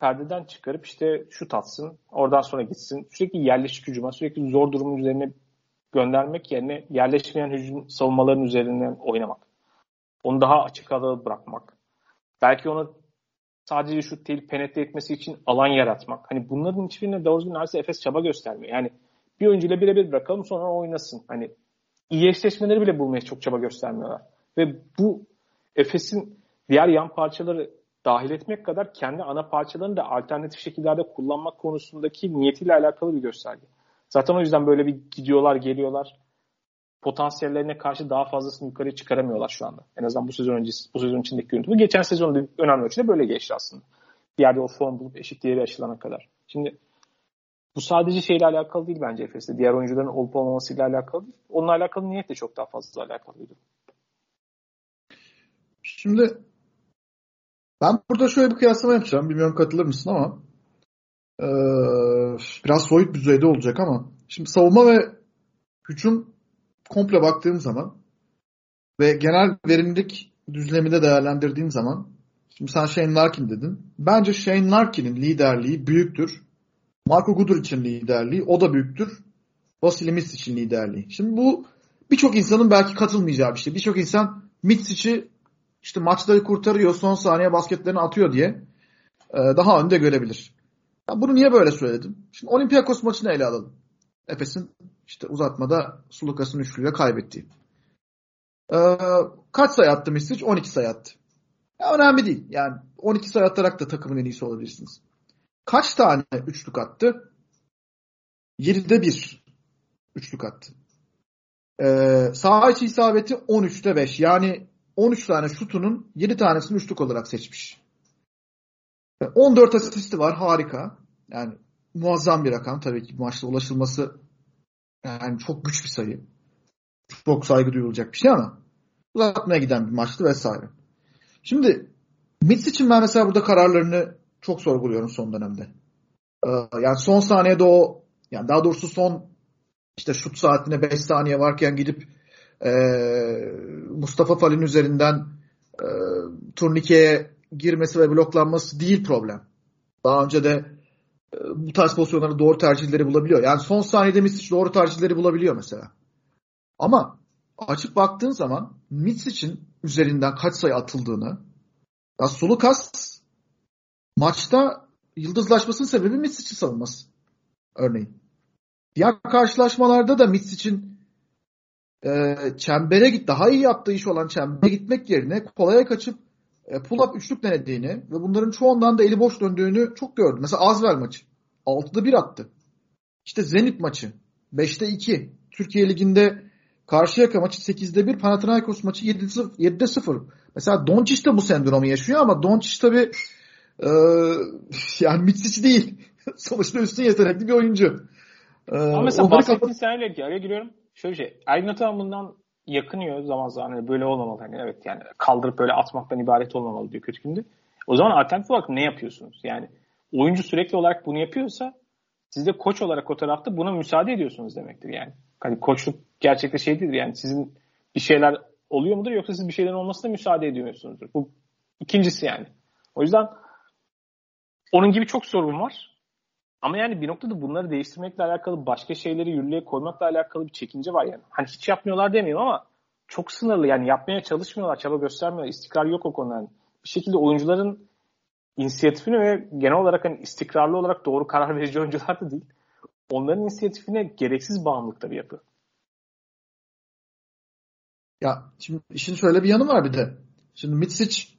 perdeden çıkarıp işte şut atsın, oradan sonra gitsin. Sürekli yerleşik hücuma, sürekli zor durumun üzerine göndermek yerine yerleşmeyen hücum savunmaların üzerinden oynamak. Onu daha açık alana bırakmak. Belki onu sadece şut değil penetre etmesi için alan yaratmak. Hani bunların hiçbirine doğru düzgün neredeyse Efes çaba göstermiyor. Yani bir oyuncuyla birebir bırakalım sonra oynasın. Hani iyi eşleşmeleri bile bulmaya çok çaba göstermiyorlar. Ve bu Efes'in diğer yan parçaları dahil etmek kadar kendi ana parçalarını da alternatif şekillerde kullanmak konusundaki niyetiyle alakalı bir gösterge. Zaten o yüzden böyle bir gidiyorlar, geliyorlar. Potansiyellerine karşı daha fazlasını yukarı çıkaramıyorlar şu anda. En azından bu sezon öncesi, bu sezon içindeki görüntü. Bu geçen sezon önemli ölçüde böyle geçti aslında. Bir yerde o form bulup eşit yere aşılana kadar. Şimdi bu sadece şeyle alakalı değil bence Efes'te. Diğer oyuncuların olup olmamasıyla alakalı değil. Onunla alakalı niyet de çok daha fazla alakalıydı. Şimdi ben burada şöyle bir kıyaslama yapacağım. Bilmiyorum katılır mısın ama ee, biraz soyut düzeyde olacak ama şimdi savunma ve hücum komple baktığım zaman ve genel verimlilik düzleminde değerlendirdiğim zaman şimdi sen Shane Larkin dedin. Bence Shane Larkin'in liderliği büyüktür. Marco Gudur için liderliği o da büyüktür. Vasily için liderliği. Şimdi bu birçok insanın belki katılmayacağı bir şey. Birçok insan Mitsic'i işte maçları kurtarıyor, son saniye basketlerini atıyor diye e, daha önde görebilir. Ya bunu niye böyle söyledim? Şimdi Olympiakos maçını ele alalım. Efes'in işte uzatmada Sulukas'ın üçlüyle kaybettiği. Ee, kaç sayı attı Misic? 12 sayı attı. Ya önemli değil. Yani 12 sayı atarak da takımın en iyisi olabilirsiniz. Kaç tane üçlük attı? 7'de 1 üçlük attı. Ee, sağ içi isabeti 13'te 5. Yani 13 tane şutunun 7 tanesini üçlük olarak seçmiş. 14 asisti var harika. Yani muazzam bir rakam tabii ki maçta ulaşılması yani çok güç bir sayı. Çok saygı duyulacak bir şey ama uzatmaya giden bir maçtı vesaire. Şimdi Mitz için ben mesela burada kararlarını çok sorguluyorum son dönemde. Ee, yani son saniyede o yani daha doğrusu son işte şut saatine 5 saniye varken gidip e, Mustafa Fal'in üzerinden e, turnikeye girmesi ve bloklanması değil problem. Daha önce de bu tarz pozisyonları doğru tercihleri bulabiliyor. Yani son saniyede Misic doğru tercihleri bulabiliyor mesela. Ama açıp baktığın zaman Misic'in üzerinden kaç sayı atıldığını ya Sulukas maçta yıldızlaşmasının sebebi Misic'in savunması. Örneğin. Diğer karşılaşmalarda da Misic'in e, çembere git daha iyi yaptığı iş olan çembere gitmek yerine kolaya kaçıp e, pull-up üçlük denediğini ve bunların çoğundan da eli boş döndüğünü çok gördüm. Mesela Azver maçı. 6'da 1 attı. İşte Zenit maçı. 5'te 2. Türkiye Ligi'nde Karşıyaka maçı 8'de 1. Panathinaikos maçı 7'de 0. Mesela Doncic de bu sendromu yaşıyor ama Doncic tabi e, yani Mitsic değil. Sonuçta üstün yetenekli bir oyuncu. E, ama mesela bahsettiğin kapat- senaryo ki araya giriyorum. Şöyle şey. Ergin Ataman bundan yakınıyor zaman zaman hani böyle olmamalı hani evet yani kaldırıp böyle atmaktan ibaret olmamalı diyor kötü günde. O zaman alternatif olarak ne yapıyorsunuz? Yani oyuncu sürekli olarak bunu yapıyorsa siz de koç olarak o tarafta buna müsaade ediyorsunuz demektir yani. Hani koçluk gerçekte şey değildir yani sizin bir şeyler oluyor mudur yoksa siz bir şeylerin olmasına müsaade ediyorsunuzdur. Bu ikincisi yani. O yüzden onun gibi çok sorun var. Ama yani bir noktada bunları değiştirmekle alakalı başka şeyleri yürürlüğe koymakla alakalı bir çekince var yani. Hani hiç yapmıyorlar demiyorum ama çok sınırlı yani yapmaya çalışmıyorlar, çaba göstermiyorlar. istikrar yok o konuda. Yani bir şekilde oyuncuların inisiyatifini ve genel olarak hani istikrarlı olarak doğru karar verici oyuncular da değil. Onların inisiyatifine gereksiz bağımlılıkta bir yapı. Ya şimdi işin şöyle bir yanı var bir de. Şimdi Mitsic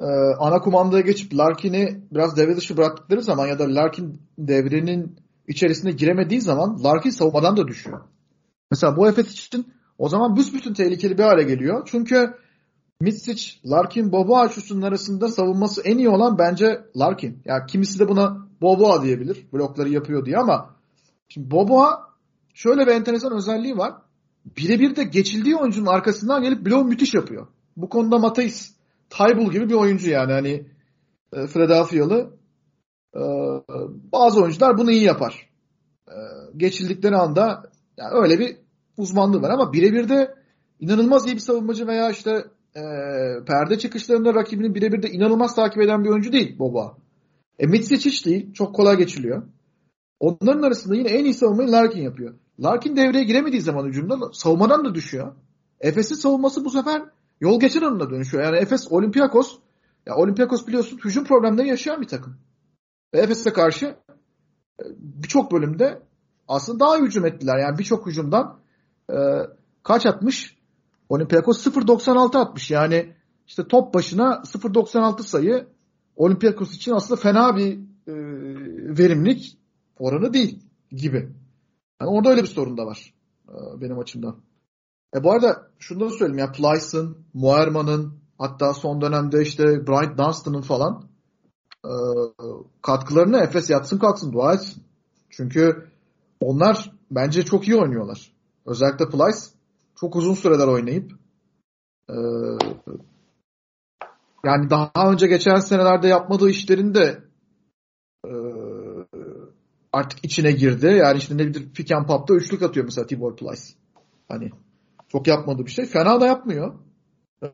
e, ana kumandaya geçip Larkin'i biraz devre dışı bıraktıkları zaman ya da Larkin devrenin içerisine giremediği zaman Larkin savunmadan da düşüyor. Mesela bu Efes için o zaman büsbütün tehlikeli bir hale geliyor. Çünkü Mitsic, Larkin, Boboa üçlüsünün arasında savunması en iyi olan bence Larkin. Yani kimisi de buna Boboa diyebilir. Blokları yapıyor diye ama şimdi Boboa şöyle bir enteresan özelliği var. Birebir de geçildiği oyuncunun arkasından gelip blok müthiş yapıyor. Bu konuda Matthijs Taybul gibi bir oyuncu yani hani e, Philadelphia'lı e, bazı oyuncular bunu iyi yapar. E, geçildikleri anda yani öyle bir uzmanlığı var ama birebir de inanılmaz iyi bir savunmacı veya işte e, perde çıkışlarında rakibinin birebir de inanılmaz takip eden bir oyuncu değil Boba. E, Mitsic hiç değil. Çok kolay geçiliyor. Onların arasında yine en iyi savunmayı Larkin yapıyor. Larkin devreye giremediği zaman hücumda savunmadan da düşüyor. Efes'in savunması bu sefer yol geçen önüne dönüşüyor. Yani Efes Olympiakos Ya Olympiakos biliyorsun hücum problemleri yaşayan bir takım. Ve Efes'e karşı e, birçok bölümde aslında daha hücum ettiler. Yani birçok hücumdan e, kaç atmış? Olympiakos 0.96 atmış. Yani işte top başına 0.96 sayı Olympiakos için aslında fena bir e, verimlilik oranı değil gibi. Yani orada öyle bir sorun da var e, benim açımdan. E bu arada şunu da söyleyeyim ya Plyce'ın, Moerman'ın hatta son dönemde işte Bryant Dunstan'ın falan e, katkılarını Efes yatsın kalksın dua etsin. Çünkü onlar bence çok iyi oynuyorlar. Özellikle Plyce çok uzun süreler oynayıp e, yani daha önce geçen senelerde yapmadığı işlerin de e, artık içine girdi. Yani işte ne bileyim pick and pop'ta üçlük atıyor mesela Tibor Plyce. Hani çok yapmadığı bir şey. Fena da yapmıyor. Ee,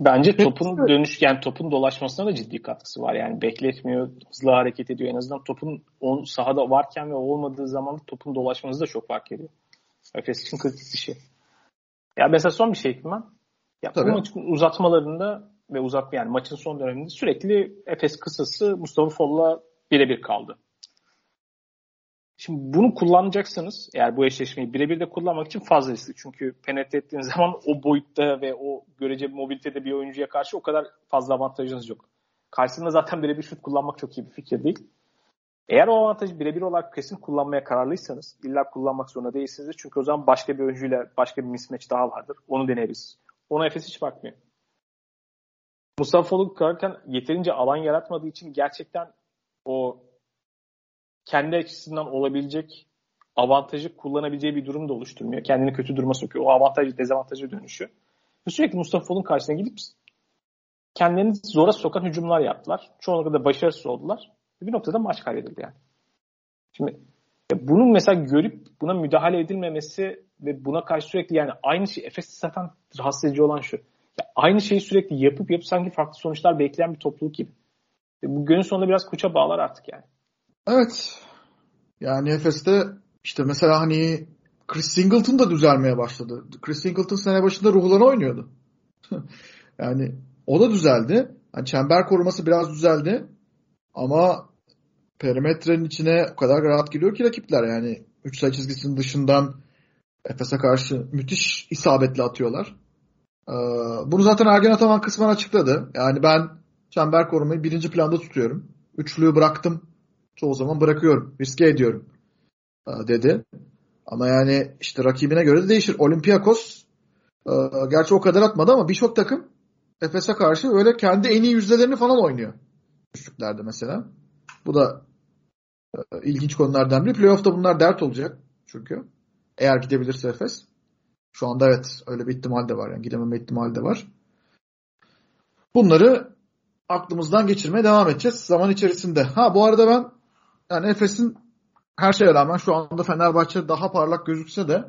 Bence topun evet. dönüş yani topun dolaşmasına da ciddi katkısı var. Yani bekletmiyor, hızlı hareket ediyor. En azından topun on, sahada varken ve olmadığı zaman topun dolaşması da çok fark ediyor. Efes için kritik bir şey. Ya mesela son bir şey ben. Ya Tabii. bu maçın uzatmalarında ve uzat yani maçın son döneminde sürekli Efes kısası Mustafa Foll'la birebir kaldı. Şimdi bunu kullanacaksanız eğer bu eşleşmeyi birebir de kullanmak için fazla riskli. Çünkü penetre ettiğiniz zaman o boyutta ve o görece mobilitede bir oyuncuya karşı o kadar fazla avantajınız yok. Karşısında zaten birebir şut kullanmak çok iyi bir fikir değil. Eğer o avantajı birebir olarak kesin kullanmaya kararlıysanız illa kullanmak zorunda değilsiniz. Çünkü o zaman başka bir oyuncuyla başka bir mismatch daha vardır. Onu deneriz. Ona Efes hiç bakmıyor. Mustafa Foluk kurarken yeterince alan yaratmadığı için gerçekten o kendi açısından olabilecek avantajı kullanabileceği bir durum da oluşturmuyor. Kendini kötü duruma sokuyor. O avantajı dezavantajı dönüşüyor. Ve sürekli Mustafa Fol'un karşısına gidip kendilerini zora sokan hücumlar yaptılar. Çoğunlukla da başarısız oldular. Bir noktada maç kaybedildi yani. Şimdi bunun mesela görüp buna müdahale edilmemesi ve buna karşı sürekli yani aynı şey Efes'i zaten rahatsız edici olan şu. Ya aynı şeyi sürekli yapıp yapıp sanki farklı sonuçlar bekleyen bir topluluk gibi. Ve bu günün sonunda biraz kuça bağlar artık yani. Evet. Yani Efes'te işte mesela hani Chris Singleton da düzelmeye başladı. Chris Singleton sene başında ruhlarına oynuyordu. yani o da düzeldi. Yani çember koruması biraz düzeldi. Ama perimetrenin içine o kadar rahat giriyor ki rakipler yani 3 sayı çizgisinin dışından Efes'e karşı müthiş isabetli atıyorlar. Ee, bunu zaten Ergen Ataman kısmen açıkladı. Yani ben çember korumayı birinci planda tutuyorum. Üçlüyü bıraktım. Çoğu zaman bırakıyorum. Riske ediyorum. Ee, dedi. Ama yani işte rakibine göre de değişir. Olympiakos e, gerçi o kadar atmadı ama birçok takım Efes'e karşı öyle kendi en iyi yüzdelerini falan oynuyor. Üçlüklerde mesela. Bu da e, ilginç konulardan biri. Playoff'ta bunlar dert olacak çünkü. Eğer gidebilirse Efes. Şu anda evet öyle bir ihtimal de var. Yani gidememe ihtimali de var. Bunları aklımızdan geçirmeye devam edeceğiz zaman içerisinde. Ha bu arada ben yani Efes'in her şeye rağmen şu anda Fenerbahçe daha parlak gözükse de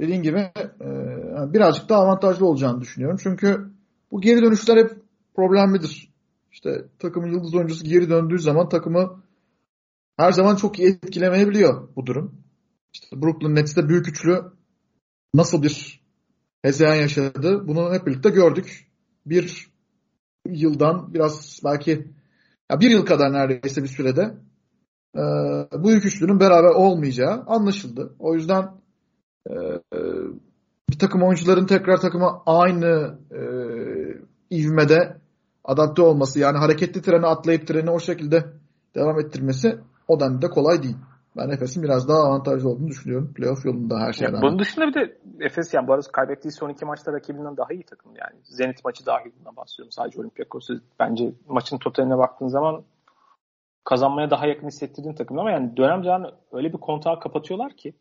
dediğin gibi e, birazcık daha avantajlı olacağını düşünüyorum. Çünkü bu geri dönüşler hep problemlidir. İşte takımın yıldız oyuncusu geri döndüğü zaman takımı her zaman çok iyi etkilemeyebiliyor bu durum. İşte Brooklyn Nets'te büyük üçlü nasıl bir hezeyan yaşadı bunu hep birlikte gördük. Bir yıldan biraz belki ya bir yıl kadar neredeyse bir sürede e, bu büyük üçlünün beraber olmayacağı anlaşıldı. O yüzden e, e, bir takım oyuncuların tekrar takıma aynı e, ivmede adapte olması yani hareketli treni atlayıp treni o şekilde devam ettirmesi o denli de kolay değil. Ben Efes'in biraz daha avantajlı olduğunu düşünüyorum. Playoff yolunda her şeyden. Ya bunun dışında bir de Efes yani bu arada kaybettiği son iki maçta rakibinden daha iyi takım yani. Zenit maçı dahil bundan bahsediyorum. Sadece Olympiakos'u bence maçın totaline baktığın zaman kazanmaya daha yakın hissettirdiğin takım ama yani dönem dönem öyle bir kontağı kapatıyorlar ki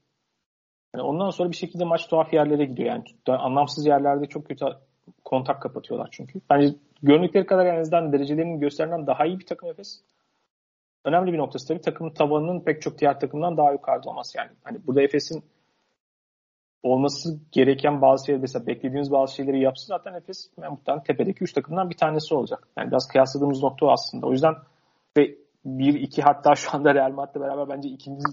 yani ondan sonra bir şekilde maç tuhaf yerlere gidiyor yani anlamsız yerlerde çok kötü kontak kapatıyorlar çünkü. Bence göründükleri kadar en azından derecelerinin gösterilen daha iyi bir takım Efes. Önemli bir noktası tabii takımın tabanının pek çok diğer takımdan daha yukarıda olması yani. Hani burada Efes'in olması gereken bazı şeyler mesela beklediğimiz bazı şeyleri yapsın zaten Efes yani muhtemelen tepedeki 3 takımdan bir tanesi olacak. Yani biraz kıyasladığımız nokta o aslında. O yüzden ve 1-2 hatta şu anda Real Madrid'le beraber bence ikinci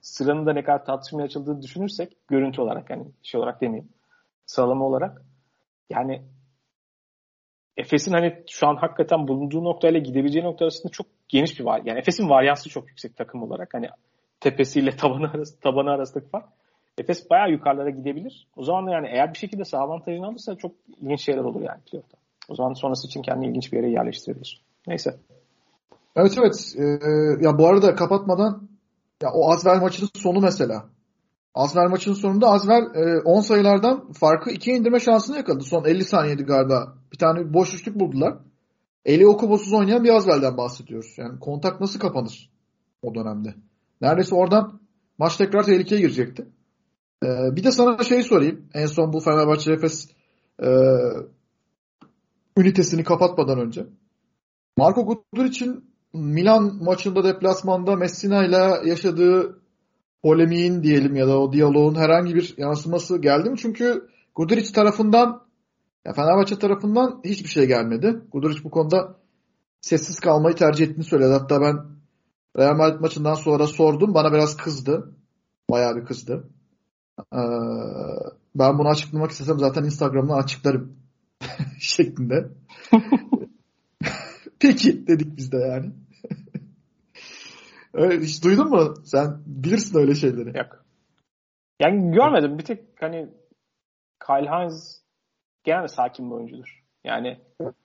sıranın da ne kadar tartışmaya açıldığını düşünürsek görüntü olarak yani şey olarak demeyeyim sıralama olarak yani Efes'in hani şu an hakikaten bulunduğu noktayla gidebileceği nokta arasında çok geniş bir var. Yani Efes'in varyansı çok yüksek takım olarak. Hani tepesiyle tabanı arası, tabanı arasındaki fark. Efes bayağı yukarılara gidebilir. O zaman yani eğer bir şekilde sağ avantajını alırsa çok ilginç şeyler olur yani playoff'ta. O zaman sonrası için kendini ilginç bir yere yerleştirebilir. Neyse. Evet evet. Ee, ya bu arada kapatmadan ya o Azver maçının sonu mesela. Azver maçının sonunda Azver 10 e, sayılardan farkı 2'ye indirme şansını yakaladı. Son 50 saniyede galiba. Bir tane boş üçlük buldular. Eli okubosuz oynayan bir Azver'den bahsediyoruz. Yani kontak nasıl kapanır o dönemde? Neredeyse oradan maç tekrar tehlikeye girecekti. Ee, bir de sana şey sorayım. En son bu Fenerbahçe Efes e, ünitesini kapatmadan önce. Marco Guduric'in Milan maçında deplasmanda Messina ile yaşadığı polemiğin diyelim ya da o diyaloğun herhangi bir yansıması geldi mi? Çünkü Guduric tarafından ya Fenerbahçe tarafından hiçbir şey gelmedi. Guduric bu konuda sessiz kalmayı tercih ettiğini söyledi. Hatta ben Real Madrid maçından sonra sordum. Bana biraz kızdı. Bayağı bir kızdı. Ee, ben bunu açıklamak istesem zaten Instagram'dan açıklarım şeklinde. Peki dedik biz de yani. Öyle, hiç duydun mu? Sen bilirsin öyle şeyleri. Yok. Yani görmedim. Bir tek hani Kyle Hines genelde sakin bir oyuncudur. Yani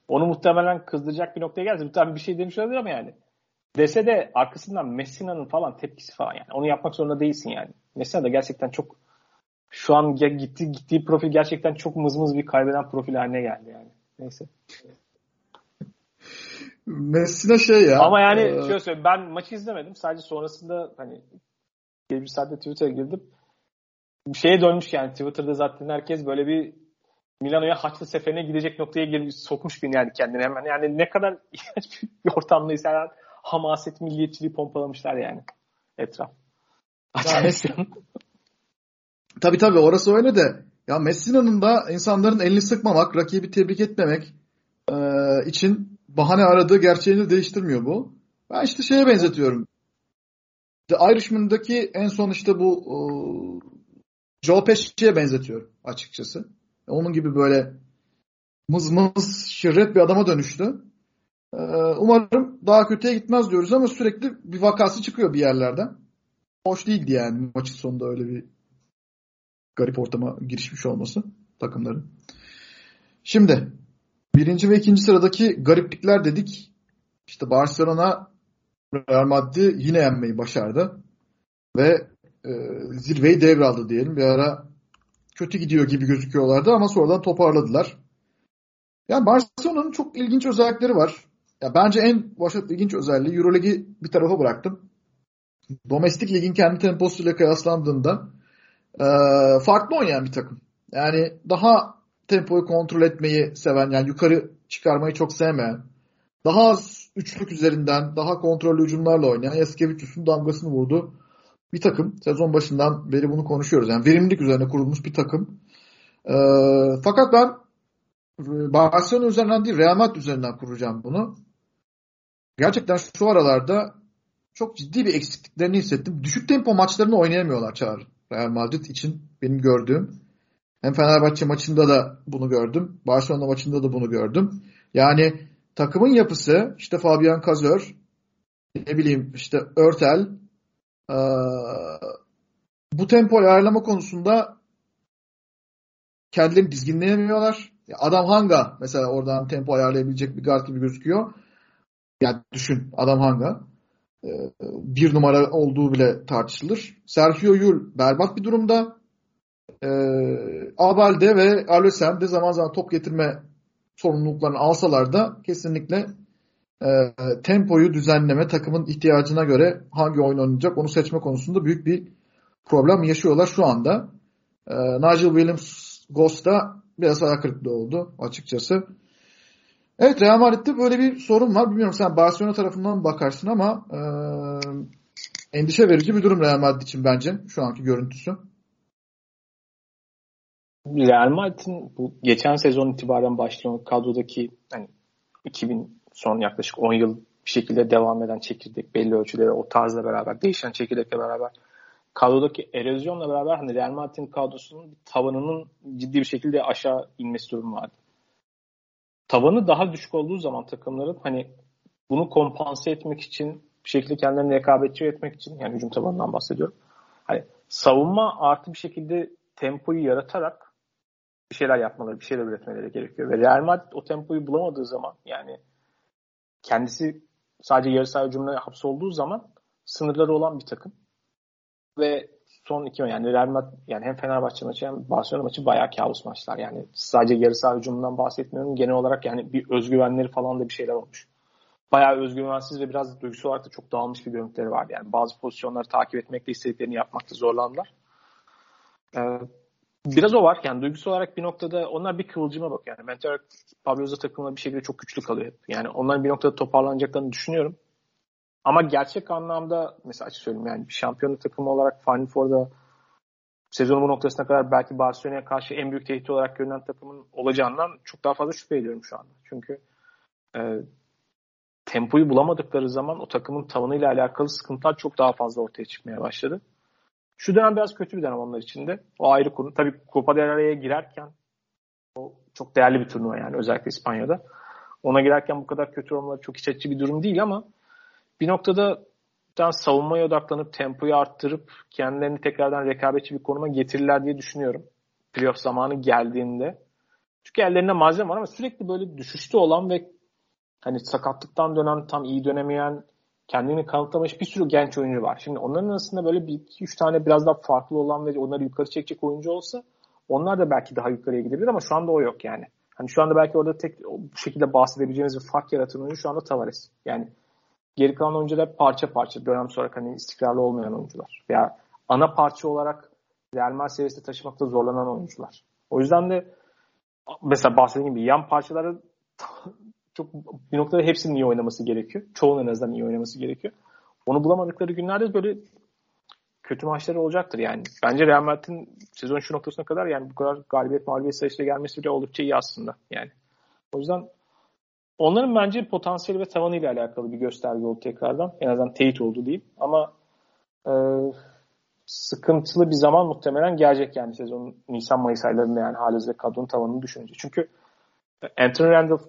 onu muhtemelen kızdıracak bir noktaya geldi. Muhtemelen bir şey demiş olabilir ama yani. Dese de arkasından Messina'nın falan tepkisi falan yani. Onu yapmak zorunda değilsin yani. Messina da gerçekten çok şu an gitti gittiği profil gerçekten çok mızmız bir kaybeden profil haline geldi yani. Neyse. Messina şey ya. Ama yani e... şöyle söyleyeyim ben maçı izlemedim. Sadece sonrasında hani bir saatte Twitter'a girdim. Şeye dönmüş yani Twitter'da zaten herkes böyle bir Milano'ya Haçlı seferine gidecek noktaya girmiş, sokmuş beni yani kendine hemen. Yani ne kadar iğrenç bir ortamdaysa yani hamaset milliyetçiliği pompalamışlar yani etraf. Yani, tabii tabii orası öyle de ya Messina'nın da insanların elini sıkmamak, rakibi tebrik etmemek e, için bahane aradığı gerçeğini değiştirmiyor bu. Ben işte şeye benzetiyorum. The Irishman'daki en son işte bu e, Joe Pesci'ye benzetiyorum açıkçası. Onun gibi böyle mız mız şirret bir adama dönüştü. Ee, umarım daha kötüye gitmez diyoruz ama sürekli bir vakası çıkıyor bir yerlerden. Hoş değildi yani maçın sonunda öyle bir garip ortama girişmiş olması takımların. Şimdi birinci ve ikinci sıradaki gariplikler dedik. İşte Barcelona Real Madrid'i yine yenmeyi başardı. Ve e, zirveyi devraldı diyelim. Bir ara kötü gidiyor gibi gözüküyorlardı ama sonradan toparladılar. Yani Barcelona'nın çok ilginç özellikleri var. Ya bence en başta ilginç özelliği Euroligi bir tarafa bıraktım. Domestik ligin kendi temposuyla kıyaslandığında e, farklı oynayan bir takım. Yani daha tempoyu kontrol etmeyi seven, yani yukarı çıkarmayı çok sevmeyen, daha az üçlük üzerinden, daha kontrollü hücumlarla oynayan Yaskevicius'un damgasını vurdu bir takım. Sezon başından beri bunu konuşuyoruz. Yani verimlilik üzerine kurulmuş bir takım. E, fakat ben e, Barcelona üzerinden değil Real Madrid üzerinden kuracağım bunu. Gerçekten şu aralarda çok ciddi bir eksikliklerini hissettim. Düşük tempo maçlarını oynayamıyorlar Çağrı. Real Madrid için benim gördüğüm. Hem Fenerbahçe maçında da bunu gördüm. Barcelona maçında da bunu gördüm. Yani takımın yapısı işte Fabian Cazor, ne bileyim işte Örtel, ee, bu tempoyu ayarlama konusunda kendilerini dizginleyemiyorlar. Adam Hanga mesela oradan tempo ayarlayabilecek bir guard gibi gözüküyor. Yani düşün Adam Hanga. Ee, bir numara olduğu bile tartışılır. Sergio Yul berbat bir durumda. Ee, Abalde ve Alösen de zaman zaman top getirme sorumluluklarını alsalar da kesinlikle e, tempoyu düzenleme, takımın ihtiyacına göre hangi oyun oynayacak onu seçme konusunda büyük bir problem yaşıyorlar şu anda. E, Nigel Williams Ghost'ta biraz ayak kırıklığı oldu açıkçası. Evet Real Madrid'de böyle bir sorun var. Bilmiyorum sen Barcelona tarafından bakarsın ama e, endişe verici bir durum Real Madrid için bence şu anki görüntüsü. Real Madrid'in bu geçen sezon itibaren başlayan kadrodaki hani 2000 son yaklaşık 10 yıl bir şekilde devam eden çekirdek belli ölçüde o tarzla beraber değişen çekirdekle beraber kadrodaki erozyonla beraber hani Real Madrid'in kadrosunun tavanının ciddi bir şekilde aşağı inmesi durumu vardı. tavanı daha düşük olduğu zaman takımların hani bunu kompanse etmek için bir şekilde kendilerini rekabetçi etmek için yani hücum tabanından bahsediyorum. Hani savunma artı bir şekilde tempoyu yaratarak bir şeyler yapmaları, bir şeyler üretmeleri gerekiyor. Ve Real Madrid o tempoyu bulamadığı zaman yani kendisi sadece yarı saha hücumuna hapsolduğu zaman sınırları olan bir takım. Ve son iki yani Real Madrid yani hem Fenerbahçe maçı hem Barcelona maçı bayağı kabus maçlar. Yani sadece yarı saha hücumundan bahsetmiyorum. Genel olarak yani bir özgüvenleri falan da bir şeyler olmuş. Bayağı özgüvensiz ve biraz duygusal olarak da çok dağılmış bir görüntüleri vardı. Yani bazı pozisyonları takip etmekte istediklerini yapmakta zorlandılar. Ee, biraz o var. Yani duygusal olarak bir noktada onlar bir kıvılcıma bak yani. Mental olarak Pablo takımına bir şekilde çok güçlü kalıyor. Yani onların bir noktada toparlanacaklarını düşünüyorum. Ama gerçek anlamda mesela açık söyleyeyim yani bir şampiyonluk takımı olarak Final Four'da sezonun bu noktasına kadar belki Barcelona'ya karşı en büyük tehdit olarak görünen takımın olacağından çok daha fazla şüphe ediyorum şu anda. Çünkü e, tempoyu bulamadıkları zaman o takımın tavanıyla alakalı sıkıntılar çok daha fazla ortaya çıkmaya başladı. Şu dönem biraz kötü bir dönem onlar için de. O ayrı konu. Tabii Copa del Rey'e girerken o çok değerli bir turnuva yani özellikle İspanya'da. Ona girerken bu kadar kötü olmaları çok iç açıcı bir durum değil ama bir noktada daha savunmaya odaklanıp tempoyu arttırıp kendilerini tekrardan rekabetçi bir konuma getirirler diye düşünüyorum. Playoff zamanı geldiğinde. Çünkü ellerinde malzeme var ama sürekli böyle düşüşte olan ve hani sakatlıktan dönen, tam iyi dönemeyen, kendini kanıtlamış bir sürü genç oyuncu var. Şimdi onların arasında böyle bir iki üç tane biraz daha farklı olan ve onları yukarı çekecek oyuncu olsa onlar da belki daha yukarıya gidebilir ama şu anda o yok yani. Hani şu anda belki orada tek bu şekilde bahsedebileceğimiz bir fark yaratan oyuncu şu anda Tavares. Yani Geri kalan oyuncular parça parça dönem sonra hani istikrarlı olmayan oyuncular. Veya ana parça olarak Real Madrid seviyesinde taşımakta zorlanan oyuncular. O yüzden de mesela bahsettiğim gibi yan parçaları çok bir noktada hepsinin iyi oynaması gerekiyor. Çoğunun en azından iyi oynaması gerekiyor. Onu bulamadıkları günlerde böyle kötü maçları olacaktır yani. Bence Real Madrid'in sezon şu noktasına kadar yani bu kadar galibiyet mağlubiyet sayısıyla gelmesi bile oldukça iyi aslında yani. O yüzden Onların bence potansiyeli ve tavanı ile alakalı bir gösterge oldu tekrardan. En azından teyit oldu diyeyim. Ama e, sıkıntılı bir zaman muhtemelen gelecek yani sezon Nisan-Mayıs aylarında yani halihazırda kadronun tavanını düşününce. Çünkü Anthony Randolph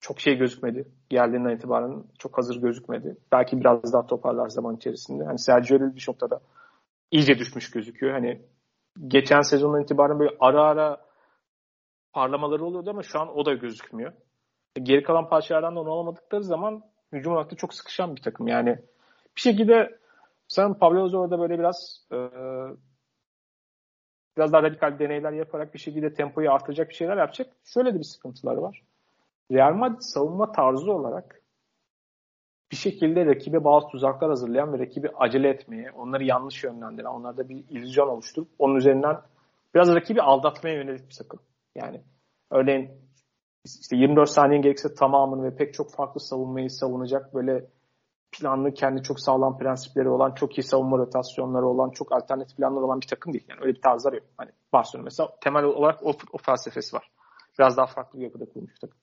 çok şey gözükmedi. Geldiğinden itibaren çok hazır gözükmedi. Belki biraz daha toparlar zaman içerisinde. Hani Sergio Llull bir noktada iyice düşmüş gözüküyor. Hani geçen sezondan itibaren böyle ara ara parlamaları oluyordu ama şu an o da gözükmüyor geri kalan parçalardan da onu alamadıkları zaman hücum olarak da çok sıkışan bir takım. Yani bir şekilde sen Pablo Ozor'da böyle biraz e, biraz daha radikal deneyler yaparak bir şekilde tempoyu artıracak bir şeyler yapacak. Şöyle de bir sıkıntıları var. Real Madrid savunma tarzı olarak bir şekilde rakibe bazı tuzaklar hazırlayan ve rakibi acele etmeye, onları yanlış yönlendiren, onlarda bir illüzyon oluşturup onun üzerinden biraz rakibi aldatmaya yönelik bir takım. Yani örneğin işte 24 saniye gerekse tamamını ve pek çok farklı savunmayı savunacak böyle planlı, kendi çok sağlam prensipleri olan, çok iyi savunma rotasyonları olan, çok alternatif planları olan bir takım değil. Yani öyle bir tarzlar yok. Hani Barcelona mesela temel olarak o, o felsefesi var. Biraz daha farklı bir yapıda kurmuş takım.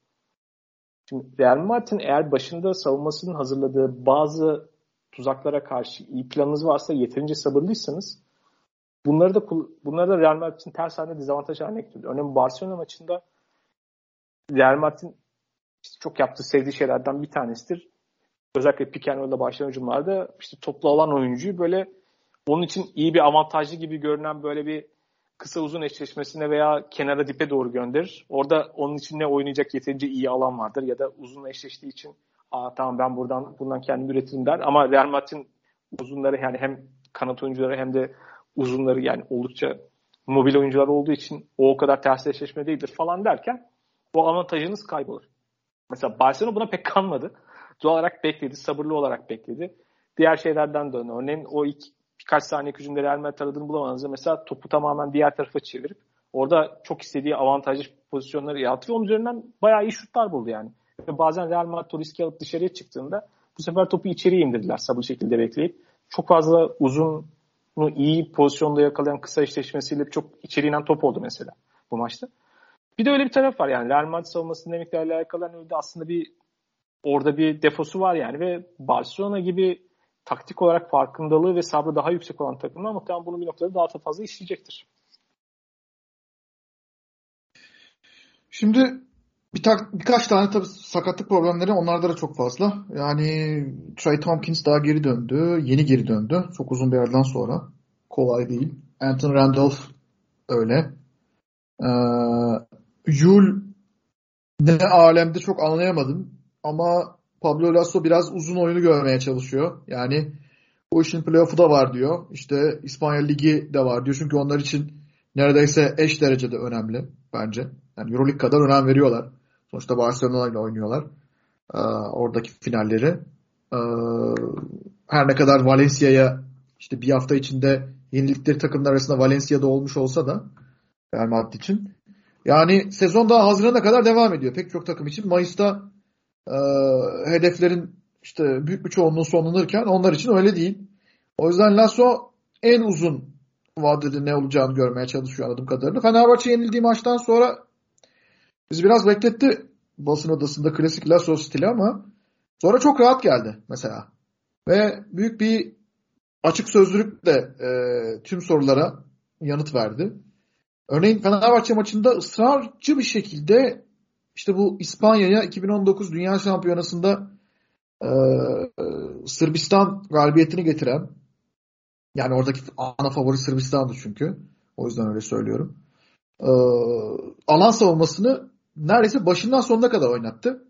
Şimdi Real Madrid'in eğer başında savunmasının hazırladığı bazı tuzaklara karşı iyi planınız varsa yeterince sabırlıysanız bunları da bunları da Real Madrid'in ters haline dezavantaj haline getiriyor. Örneğin Barcelona maçında Real Madrid'in işte çok yaptığı sevdiği şeylerden bir tanesidir. Özellikle pick and roll'da başlayan hücumlarda işte toplu alan oyuncuyu böyle onun için iyi bir avantajlı gibi görünen böyle bir kısa uzun eşleşmesine veya kenara dipe doğru gönderir. Orada onun için ne oynayacak yeterince iyi alan vardır ya da uzun eşleştiği için Aa, tamam ben buradan bundan kendim üretirim der. Ama Real Madrid'in uzunları yani hem kanat oyuncuları hem de uzunları yani oldukça mobil oyuncular olduğu için o o kadar ters eşleşme değildir falan derken bu avantajınız kaybolur. Mesela Barcelona buna pek kanmadı. Doğal olarak bekledi, sabırlı olarak bekledi. Diğer şeylerden de örneğin o ilk birkaç saniye hücumda Real Madrid aradığını bulamadığınızda mesela topu tamamen diğer tarafa çevirip orada çok istediği avantajlı pozisyonları yarattı ve onun üzerinden bayağı iyi şutlar buldu yani. Ve bazen Real Madrid riski alıp dışarıya çıktığında bu sefer topu içeriye indirdiler sabırlı şekilde bekleyip. Çok fazla uzun iyi pozisyonda yakalayan kısa eşleşmesiyle çok içeriğinden top oldu mesela bu maçta. Bir de öyle bir taraf var yani Real Madrid savunmasının demeklerle alakalı öyle aslında bir orada bir defosu var yani ve Barcelona gibi taktik olarak farkındalığı ve sabrı daha yüksek olan takımlar muhtemelen bunu bir noktada daha fazla işleyecektir. Şimdi bir tak, birkaç tane tabii sakatlık problemleri onlarda da çok fazla. Yani Trey Tompkins daha geri döndü. Yeni geri döndü. Çok uzun bir yerden sonra. Kolay değil. Anthony Randolph öyle. Ee, Yul ne alemde çok anlayamadım. Ama Pablo Lasso biraz uzun oyunu görmeye çalışıyor. Yani o işin playoff'u da var diyor. İşte İspanya Ligi de var diyor. Çünkü onlar için neredeyse eş derecede önemli bence. Yani Euroleague kadar önem veriyorlar. Sonuçta Barcelona ile oynuyorlar. Ee, oradaki finalleri. Ee, her ne kadar Valencia'ya işte bir hafta içinde yenildikleri takımlar arasında Valencia'da olmuş olsa da Real Madrid için. Yani sezon daha Haziran'a kadar devam ediyor pek çok takım için. Mayıs'ta e, hedeflerin işte büyük bir çoğunluğu sonlanırken onlar için öyle değil. O yüzden Lasso en uzun vadede ne olacağını görmeye çalışıyor anladığım kadarıyla. Fenerbahçe yenildiği maçtan sonra biz biraz bekletti basın odasında klasik Lasso stili ama sonra çok rahat geldi mesela. Ve büyük bir açık sözlülükle e, tüm sorulara yanıt verdi. Örneğin Fenerbahçe maçında ısrarcı bir şekilde işte bu İspanya'ya 2019 Dünya Şampiyonası'nda e, Sırbistan galibiyetini getiren yani oradaki ana favori Sırbistan'dı çünkü. O yüzden öyle söylüyorum. E, alan savunmasını neredeyse başından sonuna kadar oynattı.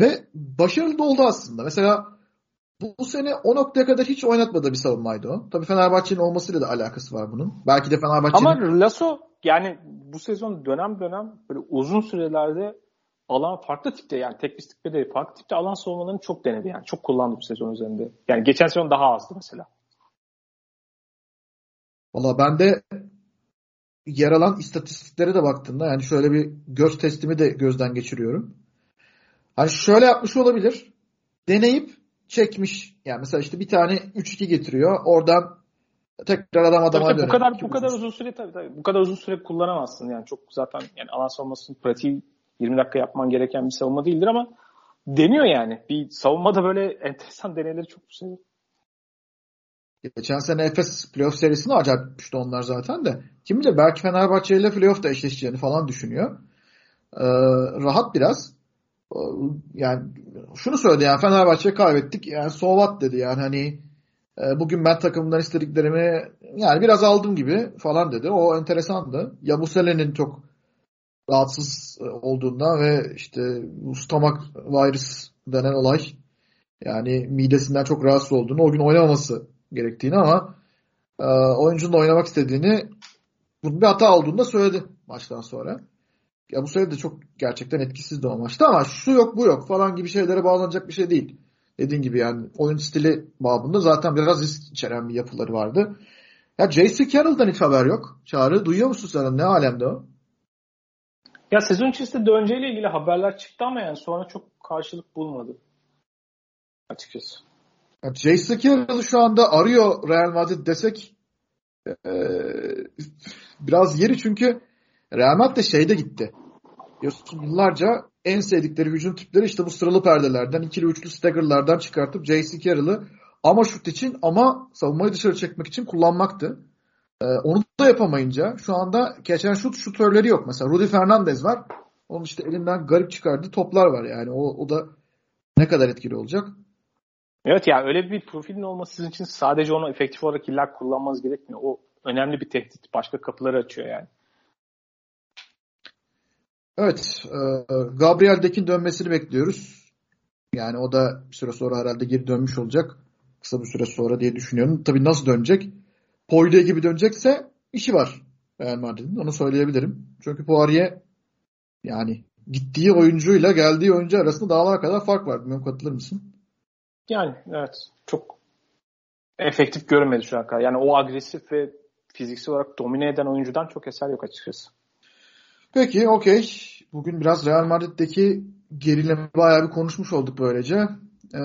Ve başarılı da oldu aslında. Mesela bu, bu sene o noktaya kadar hiç oynatmadığı bir savunmaydı o. Tabii Fenerbahçe'nin olmasıyla da alakası var bunun. Belki de Fenerbahçe'nin... Ama Lasso yani bu sezon dönem dönem böyle uzun sürelerde alan farklı tipte yani tek bir tipte değil farklı tipte alan savunmalarını çok denedi yani. Çok kullandı bu sezon üzerinde. Yani geçen sezon daha azdı mesela. Valla ben de yer alan istatistiklere de baktığımda yani şöyle bir göz testimi de gözden geçiriyorum. Hani şöyle yapmış olabilir. Deneyip çekmiş. Yani mesela işte bir tane 3-2 getiriyor. Oradan tekrar adam adama tabii, tabii, bu kadar bu kadar uzun süre tabii, tabii bu kadar uzun süre kullanamazsın yani çok zaten yani alan savunmasının pratiği 20 dakika yapman gereken bir savunma değildir ama deniyor yani. Bir savunmada böyle enteresan deneyleri çok seviyor. Geçen sene Efes playoff serisini acayip yapmıştı onlar zaten de. Kim bilir belki Fenerbahçe ile playoff'ta eşleşeceğini falan düşünüyor. Ee, rahat biraz. Ee, yani şunu söyledi yani Fenerbahçe kaybettik. Yani sovat dedi yani hani e, bugün ben takımdan istediklerimi yani biraz aldım gibi falan dedi. O enteresandı. Ya bu senenin çok rahatsız olduğundan ve işte bu stomak virüs denen olay yani midesinden çok rahatsız olduğunu o gün oynamaması gerektiğini ama e, oyuncunun oynamak istediğini bunun bir hata olduğunu da söyledi maçtan sonra. Ya bu sene de çok gerçekten etkisizdi o maçta ama şu yok bu yok falan gibi şeylere bağlanacak bir şey değil. Dediğin gibi yani oyun stili babında zaten biraz risk içeren bir yapıları vardı. Ya J.C. Carroll'dan hiç haber yok. Çağrı duyuyor musun sen? Ne alemde o? Ya sezon içerisinde döneceğiyle ilgili haberler çıktı ama yani sonra çok karşılık bulmadı. Açıkçası. Ya J.C. Carroll'ı şu anda arıyor Real Madrid desek ee, biraz yeri çünkü Real Madrid de şeyde gitti. Diyorsun yıllarca en sevdikleri hücum tipleri işte bu sıralı perdelerden, ikili üçlü staggerlardan çıkartıp J.C. Carroll'ı ama şut için ama savunmayı dışarı çekmek için kullanmaktı. Ee, onu da yapamayınca şu anda geçen şut şutörleri yok. Mesela Rudy Fernandez var. Onun işte elinden garip çıkardığı toplar var yani. O, o da ne kadar etkili olacak? Evet yani öyle bir profilin olması sizin için sadece onu efektif olarak illa kullanmanız gerekmiyor. O önemli bir tehdit. Başka kapıları açıyor yani. Evet. E, Gabriel Dekin dönmesini bekliyoruz. Yani o da bir süre sonra herhalde geri dönmüş olacak. Kısa bir süre sonra diye düşünüyorum. Tabii nasıl dönecek? Poirier gibi dönecekse işi var Real Madrid'in. Onu söyleyebilirim. Çünkü Poirier yani gittiği oyuncuyla geldiği oyuncu arasında dağlar kadar fark var. Bilmiyorum katılır mısın? Yani evet. Çok efektif görünmedi şu an kadar. Yani o agresif ve fiziksel olarak domine eden oyuncudan çok eser yok açıkçası. Peki okey. Bugün biraz Real Madrid'deki gerileme bayağı bir konuşmuş olduk böylece. Ee,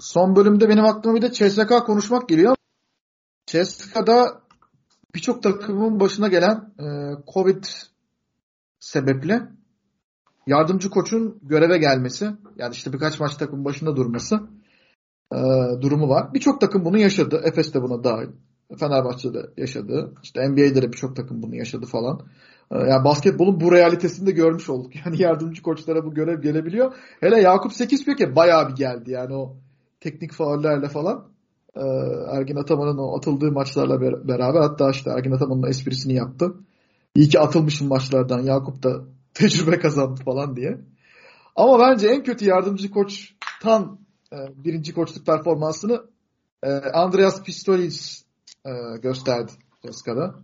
son bölümde benim aklıma bir de CSK konuşmak geliyor. CSK'da birçok takımın başına gelen e, Covid sebeple yardımcı koçun göreve gelmesi yani işte birkaç maç takım başında durması e, durumu var. Birçok takım bunu yaşadı. Efes de buna dahil. Fenerbahçe'de yaşadığı. İşte NBA'de de birçok takım bunu yaşadı falan. Ee, yani basketbolun bu realitesini de görmüş olduk. Yani yardımcı koçlara bu görev gelebiliyor. Hele Yakup Sekizbek'e bayağı bir geldi yani o teknik faullerle falan. Ee, Ergin Ataman'ın o atıldığı maçlarla beraber hatta işte Ergin Ataman'ın esprisini yaptı. İyi ki atılmışım maçlardan Yakup da tecrübe kazandı falan diye. Ama bence en kötü yardımcı koçtan e, birinci koçluk performansını e, Andreas Pistolis e, gösterdi Ceska'da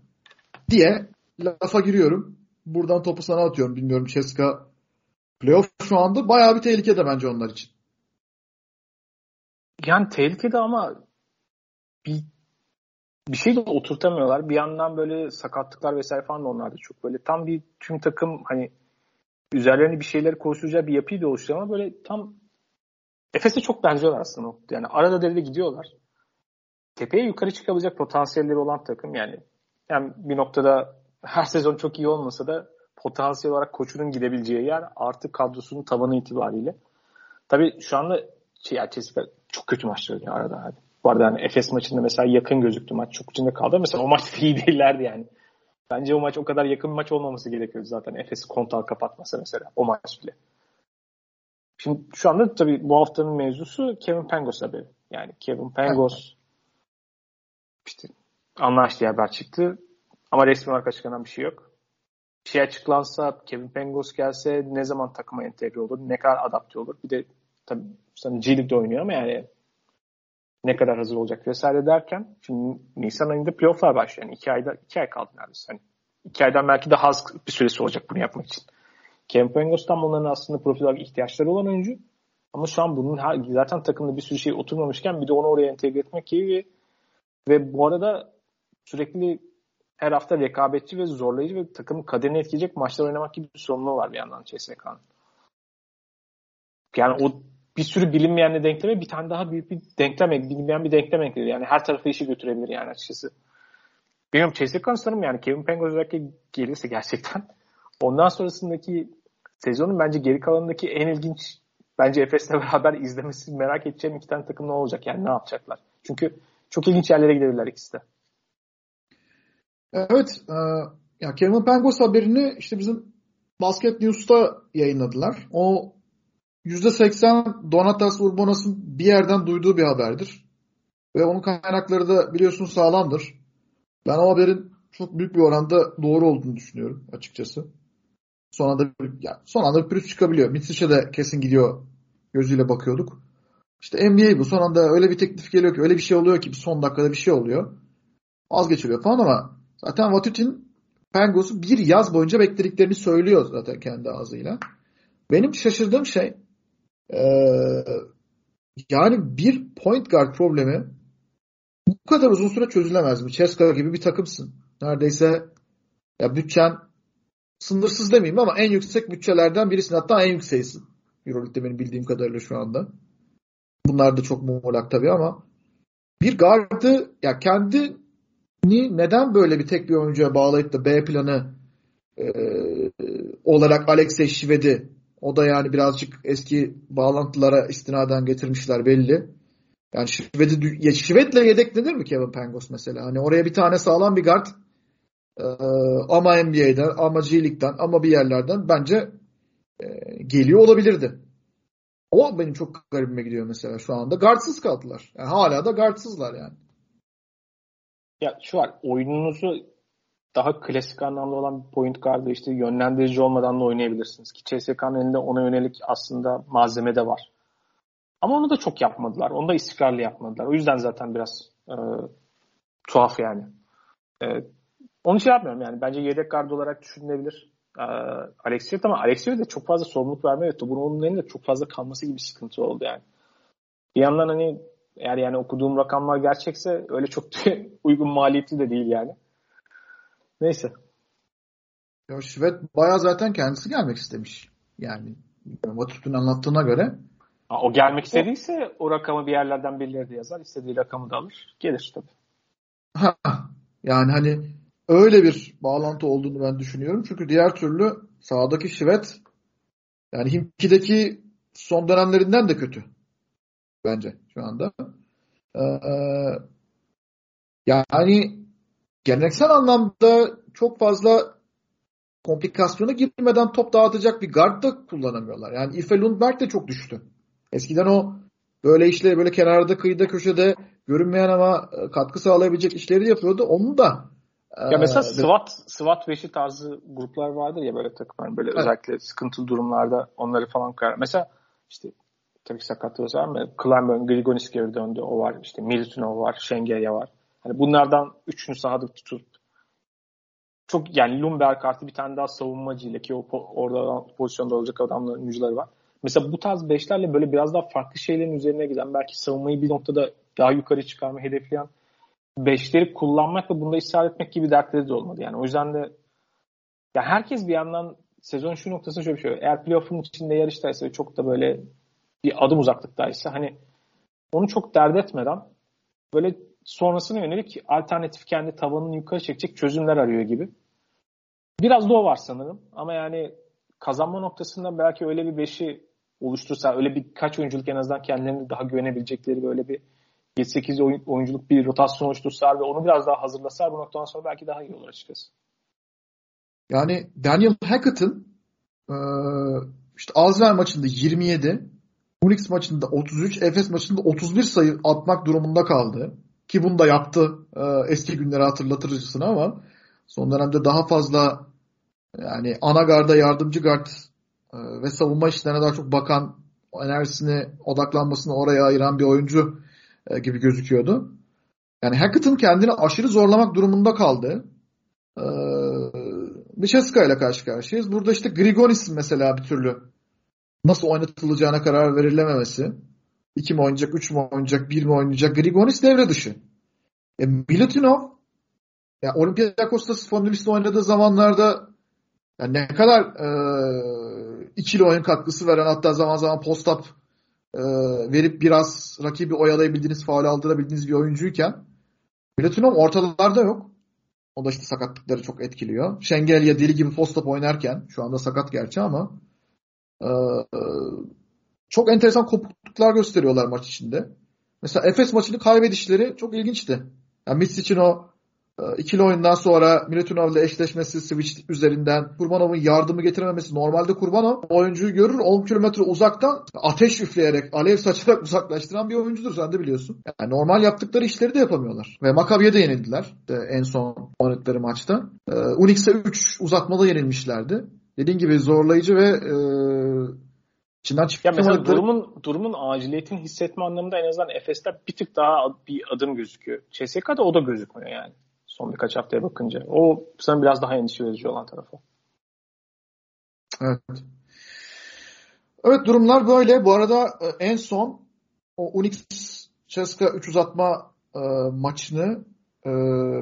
diye lafa giriyorum. Buradan topu sana atıyorum. Bilmiyorum Ceska playoff şu anda bayağı bir tehlikede bence onlar için. Yani tehlikede ama bir bir şey de oturtamıyorlar. Bir yandan böyle sakatlıklar vesaire falan da onlarda çok böyle tam bir tüm takım hani üzerlerine bir şeyler koşturacağı bir yapıyı da oluşturuyor ama böyle tam Efes'e çok benziyorlar aslında. Yani arada derede gidiyorlar. Tepeye yukarı çıkabilecek potansiyelleri olan takım yani. Yani bir noktada her sezon çok iyi olmasa da potansiyel olarak koçunun gidebileceği yer artı kadrosunun tabanı itibariyle. Tabii şu anda şey, ya Chelsea çok kötü maçlar oynuyor arada. Hadi. Bu arada yani Efes maçında mesela yakın gözüktü maç. Çok içinde kaldı. Mesela o maç iyi değillerdi yani. Bence o maç o kadar yakın maç olmaması gerekiyordu zaten. Efes'i kontal kapatması mesela o maç bile. Şimdi şu anda tabii bu haftanın mevzusu Kevin Pangos haberi. Yani Kevin Pangos işte anlaştığı haber çıktı. Ama resmi olarak açıklanan bir şey yok. Bir şey açıklansa Kevin Pangos gelse ne zaman takıma entegre olur? Ne kadar adapte olur? Bir de tabii sen G League'de oynuyor ama yani ne kadar hazır olacak vesaire derken şimdi Nisan ayında playofflar başlıyor. Yani iki ayda iki ay kaldı neredeyse. Hani iki aydan belki daha az bir süresi olacak bunu yapmak için. Kevin Pangos tam onların aslında profil olarak ihtiyaçları olan oyuncu. Ama şu an bunun zaten takımda bir sürü şey oturmamışken bir de onu oraya entegre etmek gibi ve bu arada sürekli her hafta rekabetçi ve zorlayıcı ve takımın kaderini etkileyecek maçlar oynamak gibi bir sorumluluğu var bir yandan CSK'nın. Yani o bir sürü bilinmeyenle denkleme bir tane daha büyük bir denklem, bilinmeyen bir denklem ekledi. Yani her tarafı işi götürebilir yani açıkçası. Bilmiyorum CSK'nın sanırım yani Kevin Pangos özellikle gelirse gerçekten ondan sonrasındaki sezonun bence geri kalanındaki en ilginç bence Efes'le beraber izlemesi merak edeceğim iki tane takım ne olacak yani ne yapacaklar. Çünkü çok ilginç yerlere gidebilirler ikisi de. Evet. E, ya Kevin Pangos haberini işte bizim Basket News'ta yayınladılar. O %80 Donatas Urbonas'ın bir yerden duyduğu bir haberdir. Ve onun kaynakları da biliyorsun sağlamdır. Ben o haberin çok büyük bir oranda doğru olduğunu düşünüyorum açıkçası. Son anda, yani son anda bir pürüz çıkabiliyor. Mitsic'e de kesin gidiyor gözüyle bakıyorduk. İşte NBA bu. Son anda öyle bir teklif geliyor ki öyle bir şey oluyor ki bir son dakikada bir şey oluyor. Vazgeçiliyor falan ama zaten Vatutin Pengos'u bir yaz boyunca beklediklerini söylüyor zaten kendi ağzıyla. Benim şaşırdığım şey ee, yani bir point guard problemi bu kadar uzun süre çözülemez mi? Ceska gibi bir takımsın. Neredeyse ya bütçen sınırsız demeyeyim ama en yüksek bütçelerden birisin. Hatta en yükseğisin. Euroleague'de benim bildiğim kadarıyla şu anda. Bunlar da çok muğlak tabii ama bir gardı ya kendini neden böyle bir tek bir oyuncuya bağlayıp da B planı e, olarak Alexey Şived'i o da yani birazcık eski bağlantılara istinaden getirmişler belli. Yani Şived'i, Şived'le yedeklenir mi Kevin Pangos mesela? Hani oraya bir tane sağlam bir guard ee, ama NBA'den ama G League'den ama bir yerlerden bence e, geliyor olabilirdi. O benim çok garibime gidiyor mesela şu anda. Guardsız kaldılar. Yani hala da guardsızlar yani. Ya şu var. Oyununuzu daha klasik anlamda olan bir point guard'ı işte yönlendirici olmadan da oynayabilirsiniz. Ki CSK'nın elinde ona yönelik aslında malzeme de var. Ama onu da çok yapmadılar. Onu da istikrarlı yapmadılar. O yüzden zaten biraz e, tuhaf yani. E, onu şey yapmıyorum yani. Bence yedek guard olarak düşünülebilir. E, Alexiev ama Alexiev de çok fazla sorumluluk verme ve topun onun elinde çok fazla kalması gibi bir sıkıntı oldu yani. Bir yandan hani eğer yani okuduğum rakamlar gerçekse öyle çok uygun maliyetli de değil yani. Neyse. Ya Şivet baya zaten kendisi gelmek istemiş. Yani Vatut'un anlattığına göre. Ha, o gelmek istediyse o, o rakamı bir yerlerden birileri de yazar. istediği rakamı da alır. Gelir tabii. Ha, yani hani öyle bir bağlantı olduğunu ben düşünüyorum. Çünkü diğer türlü sağdaki Şivet yani Himki'deki son dönemlerinden de kötü. Bence şu anda. Ee, Yani geleneksel anlamda çok fazla komplikasyona girmeden top dağıtacak bir guard da kullanamıyorlar. Yani Ife Lundberg de çok düştü. Eskiden o böyle işleri böyle kenarda kıyıda köşede görünmeyen ama e, katkı sağlayabilecek işleri yapıyordu. Onu da ya mesela e, SWAT, SWAT 5'i tarzı gruplar vardır ya böyle takımlar böyle evet. özellikle sıkıntılı durumlarda onları falan koyar. Mesela işte tabii ki sakatlığı var mı? Clyburn, Grigonis geri döndü. O var. İşte Milutinov var. Şengelya var. Hani bunlardan üçünü sahada tutup çok yani Lumberg artı bir tane daha savunmacıyla ki o orada pozisyonda olacak adamların oyuncuları var. Mesela bu tarz beşlerle böyle biraz daha farklı şeylerin üzerine giden belki savunmayı bir noktada daha yukarı çıkarmayı hedefleyen beşleri kullanmak ve bunda ısrar etmek gibi dertleri de olmadı. Yani o yüzden de ya herkes bir yandan sezon şu noktasında şöyle bir şey. Eğer playoff'un içinde yarıştaysa ve çok da böyle bir adım uzaklıktaysa hani onu çok dert etmeden böyle sonrasına yönelik alternatif kendi tavanını yukarı çekecek çözümler arıyor gibi. Biraz da o var sanırım. Ama yani kazanma noktasında belki öyle bir beşi oluştursa, öyle birkaç oyunculuk en azından kendilerini daha güvenebilecekleri böyle bir 7-8 oyunculuk bir rotasyon oluştursalar ve onu biraz daha hazırlasalar bu noktadan sonra belki daha iyi olur açıkçası. Yani Daniel Hackett'ın işte Azrail maçında 27, Unix maçında 33, Efes maçında 31 sayı atmak durumunda kaldı. Ki bunu da yaptı eski günleri hatırlatırcısına ama son dönemde daha fazla yani ana garda yardımcı gard ve savunma işlerine daha çok bakan enerjisini odaklanmasını oraya ayıran bir oyuncu e, gibi gözüküyordu. Yani Hackett'ın kendini aşırı zorlamak durumunda kaldı. Ee, Bicheska ile karşı karşıyayız. Burada işte Grigonis mesela bir türlü nasıl oynatılacağına karar verilememesi. İki mi oynayacak, üç mü oynayacak, bir mi oynayacak? Grigonis devre dışı. E, Milutinov ya Olympiakos'ta spondilistle oynadığı zamanlarda yani ne kadar e, ikili oyun katkısı veren hatta zaman zaman post-up e, verip biraz rakibi oyalayabildiğiniz, faul aldırabildiğiniz bir oyuncuyken Milutinov ortalarda yok. O da işte sakatlıkları çok etkiliyor. Şengelya deli gibi post-up oynarken şu anda sakat gerçi ama e, e, çok enteresan kopukluklar gösteriyorlar maç içinde. Mesela Efes maçını kaybedişleri çok ilginçti. Yani Mitch için o ikili oyundan sonra Milutinov ile eşleşmesi switch üzerinden Kurbanov'un yardımı getirememesi normalde Kurbanov oyuncuyu görür 10 kilometre uzaktan ateş üfleyerek alev saçarak uzaklaştıran bir oyuncudur sen de biliyorsun. Yani normal yaptıkları işleri de yapamıyorlar. Ve Makabi'ye de yenildiler en son oynadıkları maçta. Ee, Unix'e 3 uzatmada yenilmişlerdi. Dediğim gibi zorlayıcı ve e, içinden ya mesela durumun durumun aciliyetini hissetme anlamında en azından Efes'te bir tık daha bir adım gözüküyor. CSK'da o da gözükmüyor yani. Son birkaç haftaya bakınca. O sanırım biraz daha endişe verici olan tarafı. Evet. Evet durumlar böyle. Bu arada e, en son o Unix Ceska 3 uzatma e, maçını e,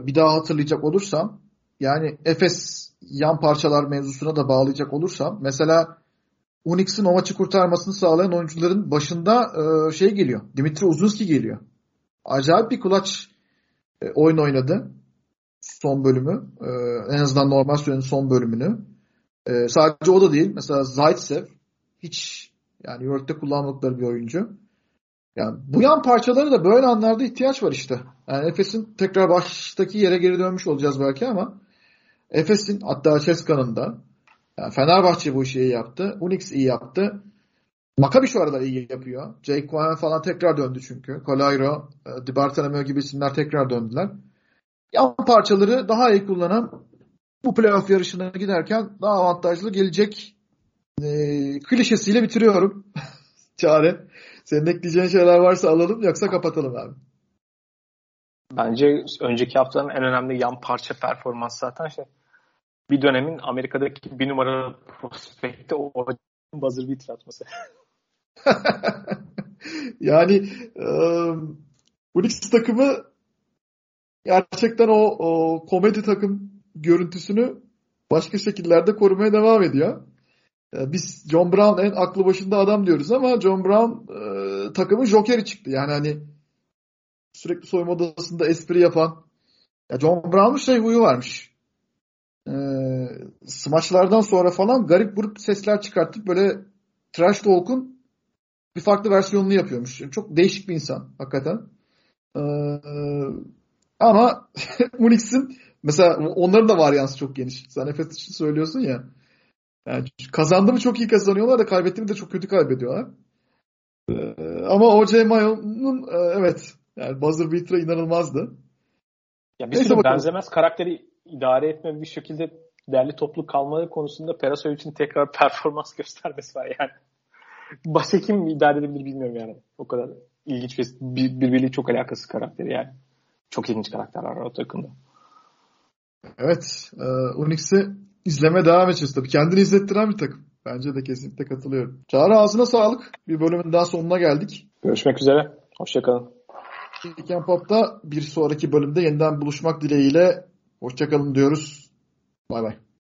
bir daha hatırlayacak olursam yani Efes yan parçalar mevzusuna da bağlayacak olursam mesela Unix'in o maçı kurtarmasını sağlayan oyuncuların başında e, şey geliyor. Dimitri Uzunski geliyor. Acayip bir kulaç e, oyun oynadı son bölümü. E, en azından normal sürenin son bölümünü. E, sadece o da değil. Mesela Zaitsev hiç yani York'ta kullanmadıkları bir oyuncu. Yani bu yan parçaları da böyle anlarda ihtiyaç var işte. Yani Efes'in tekrar baştaki yere geri dönmüş olacağız belki ama Efes'in hatta Ceska'nın da yani Fenerbahçe bu işi iyi yaptı. Unix iyi yaptı. Maccabi şu arada iyi yapıyor. Jake Cohen falan tekrar döndü çünkü. Colairo, e, Di Bartolomeo gibi isimler tekrar döndüler yan parçaları daha iyi kullanan bu playoff yarışına giderken daha avantajlı gelecek e, klişesiyle bitiriyorum. Çare. Senin ekleyeceğin şeyler varsa alalım yoksa kapatalım abi. Bence önceki haftanın en önemli yan parça performans zaten şey. Bir dönemin Amerika'daki bir numara prospekti o buzzer beater atması. yani um, Unix takımı gerçekten o, o komedi takım görüntüsünü başka şekillerde korumaya devam ediyor. Ee, biz John Brown en aklı başında adam diyoruz ama John Brown e, takımın jokeri çıktı. Yani hani sürekli soyunma odasında espri yapan. Ya John Brown'un şey huyu varmış. E, smaçlardan sonra falan garip grup sesler çıkartıp böyle trash talk'un bir farklı versiyonunu yapıyormuş. Çok değişik bir insan hakikaten. E, Ama Unix'in mesela onların da varyansı çok geniş. Sen Efes için söylüyorsun ya. Yani kazandı mı çok iyi kazanıyorlar da kaybetti mi de çok kötü kaybediyorlar. Ee, ama O.J. Mayo'nun e, evet yani buzzer beater'a inanılmazdı. Ya bir sürü benzemez karakteri idare etme bir şekilde değerli toplu kalmaları konusunda Perasoy için tekrar performans göstermesi var yani. Başka kim idare edebilir bilmiyorum yani. O kadar ilginç ve birbiriyle çok alakası karakteri yani. Çok ilginç karakterler var o takımda. Evet. E, Unix'i izleme devam edeceğiz tabii. Kendini izlettiren bir takım. Bence de kesinlikle katılıyorum. Çağrı ağzına sağlık. Bir bölümün daha sonuna geldik. Görüşmek üzere. Hoşçakalın. Weekend Pop'ta bir sonraki bölümde yeniden buluşmak dileğiyle hoşçakalın diyoruz. Bay bay.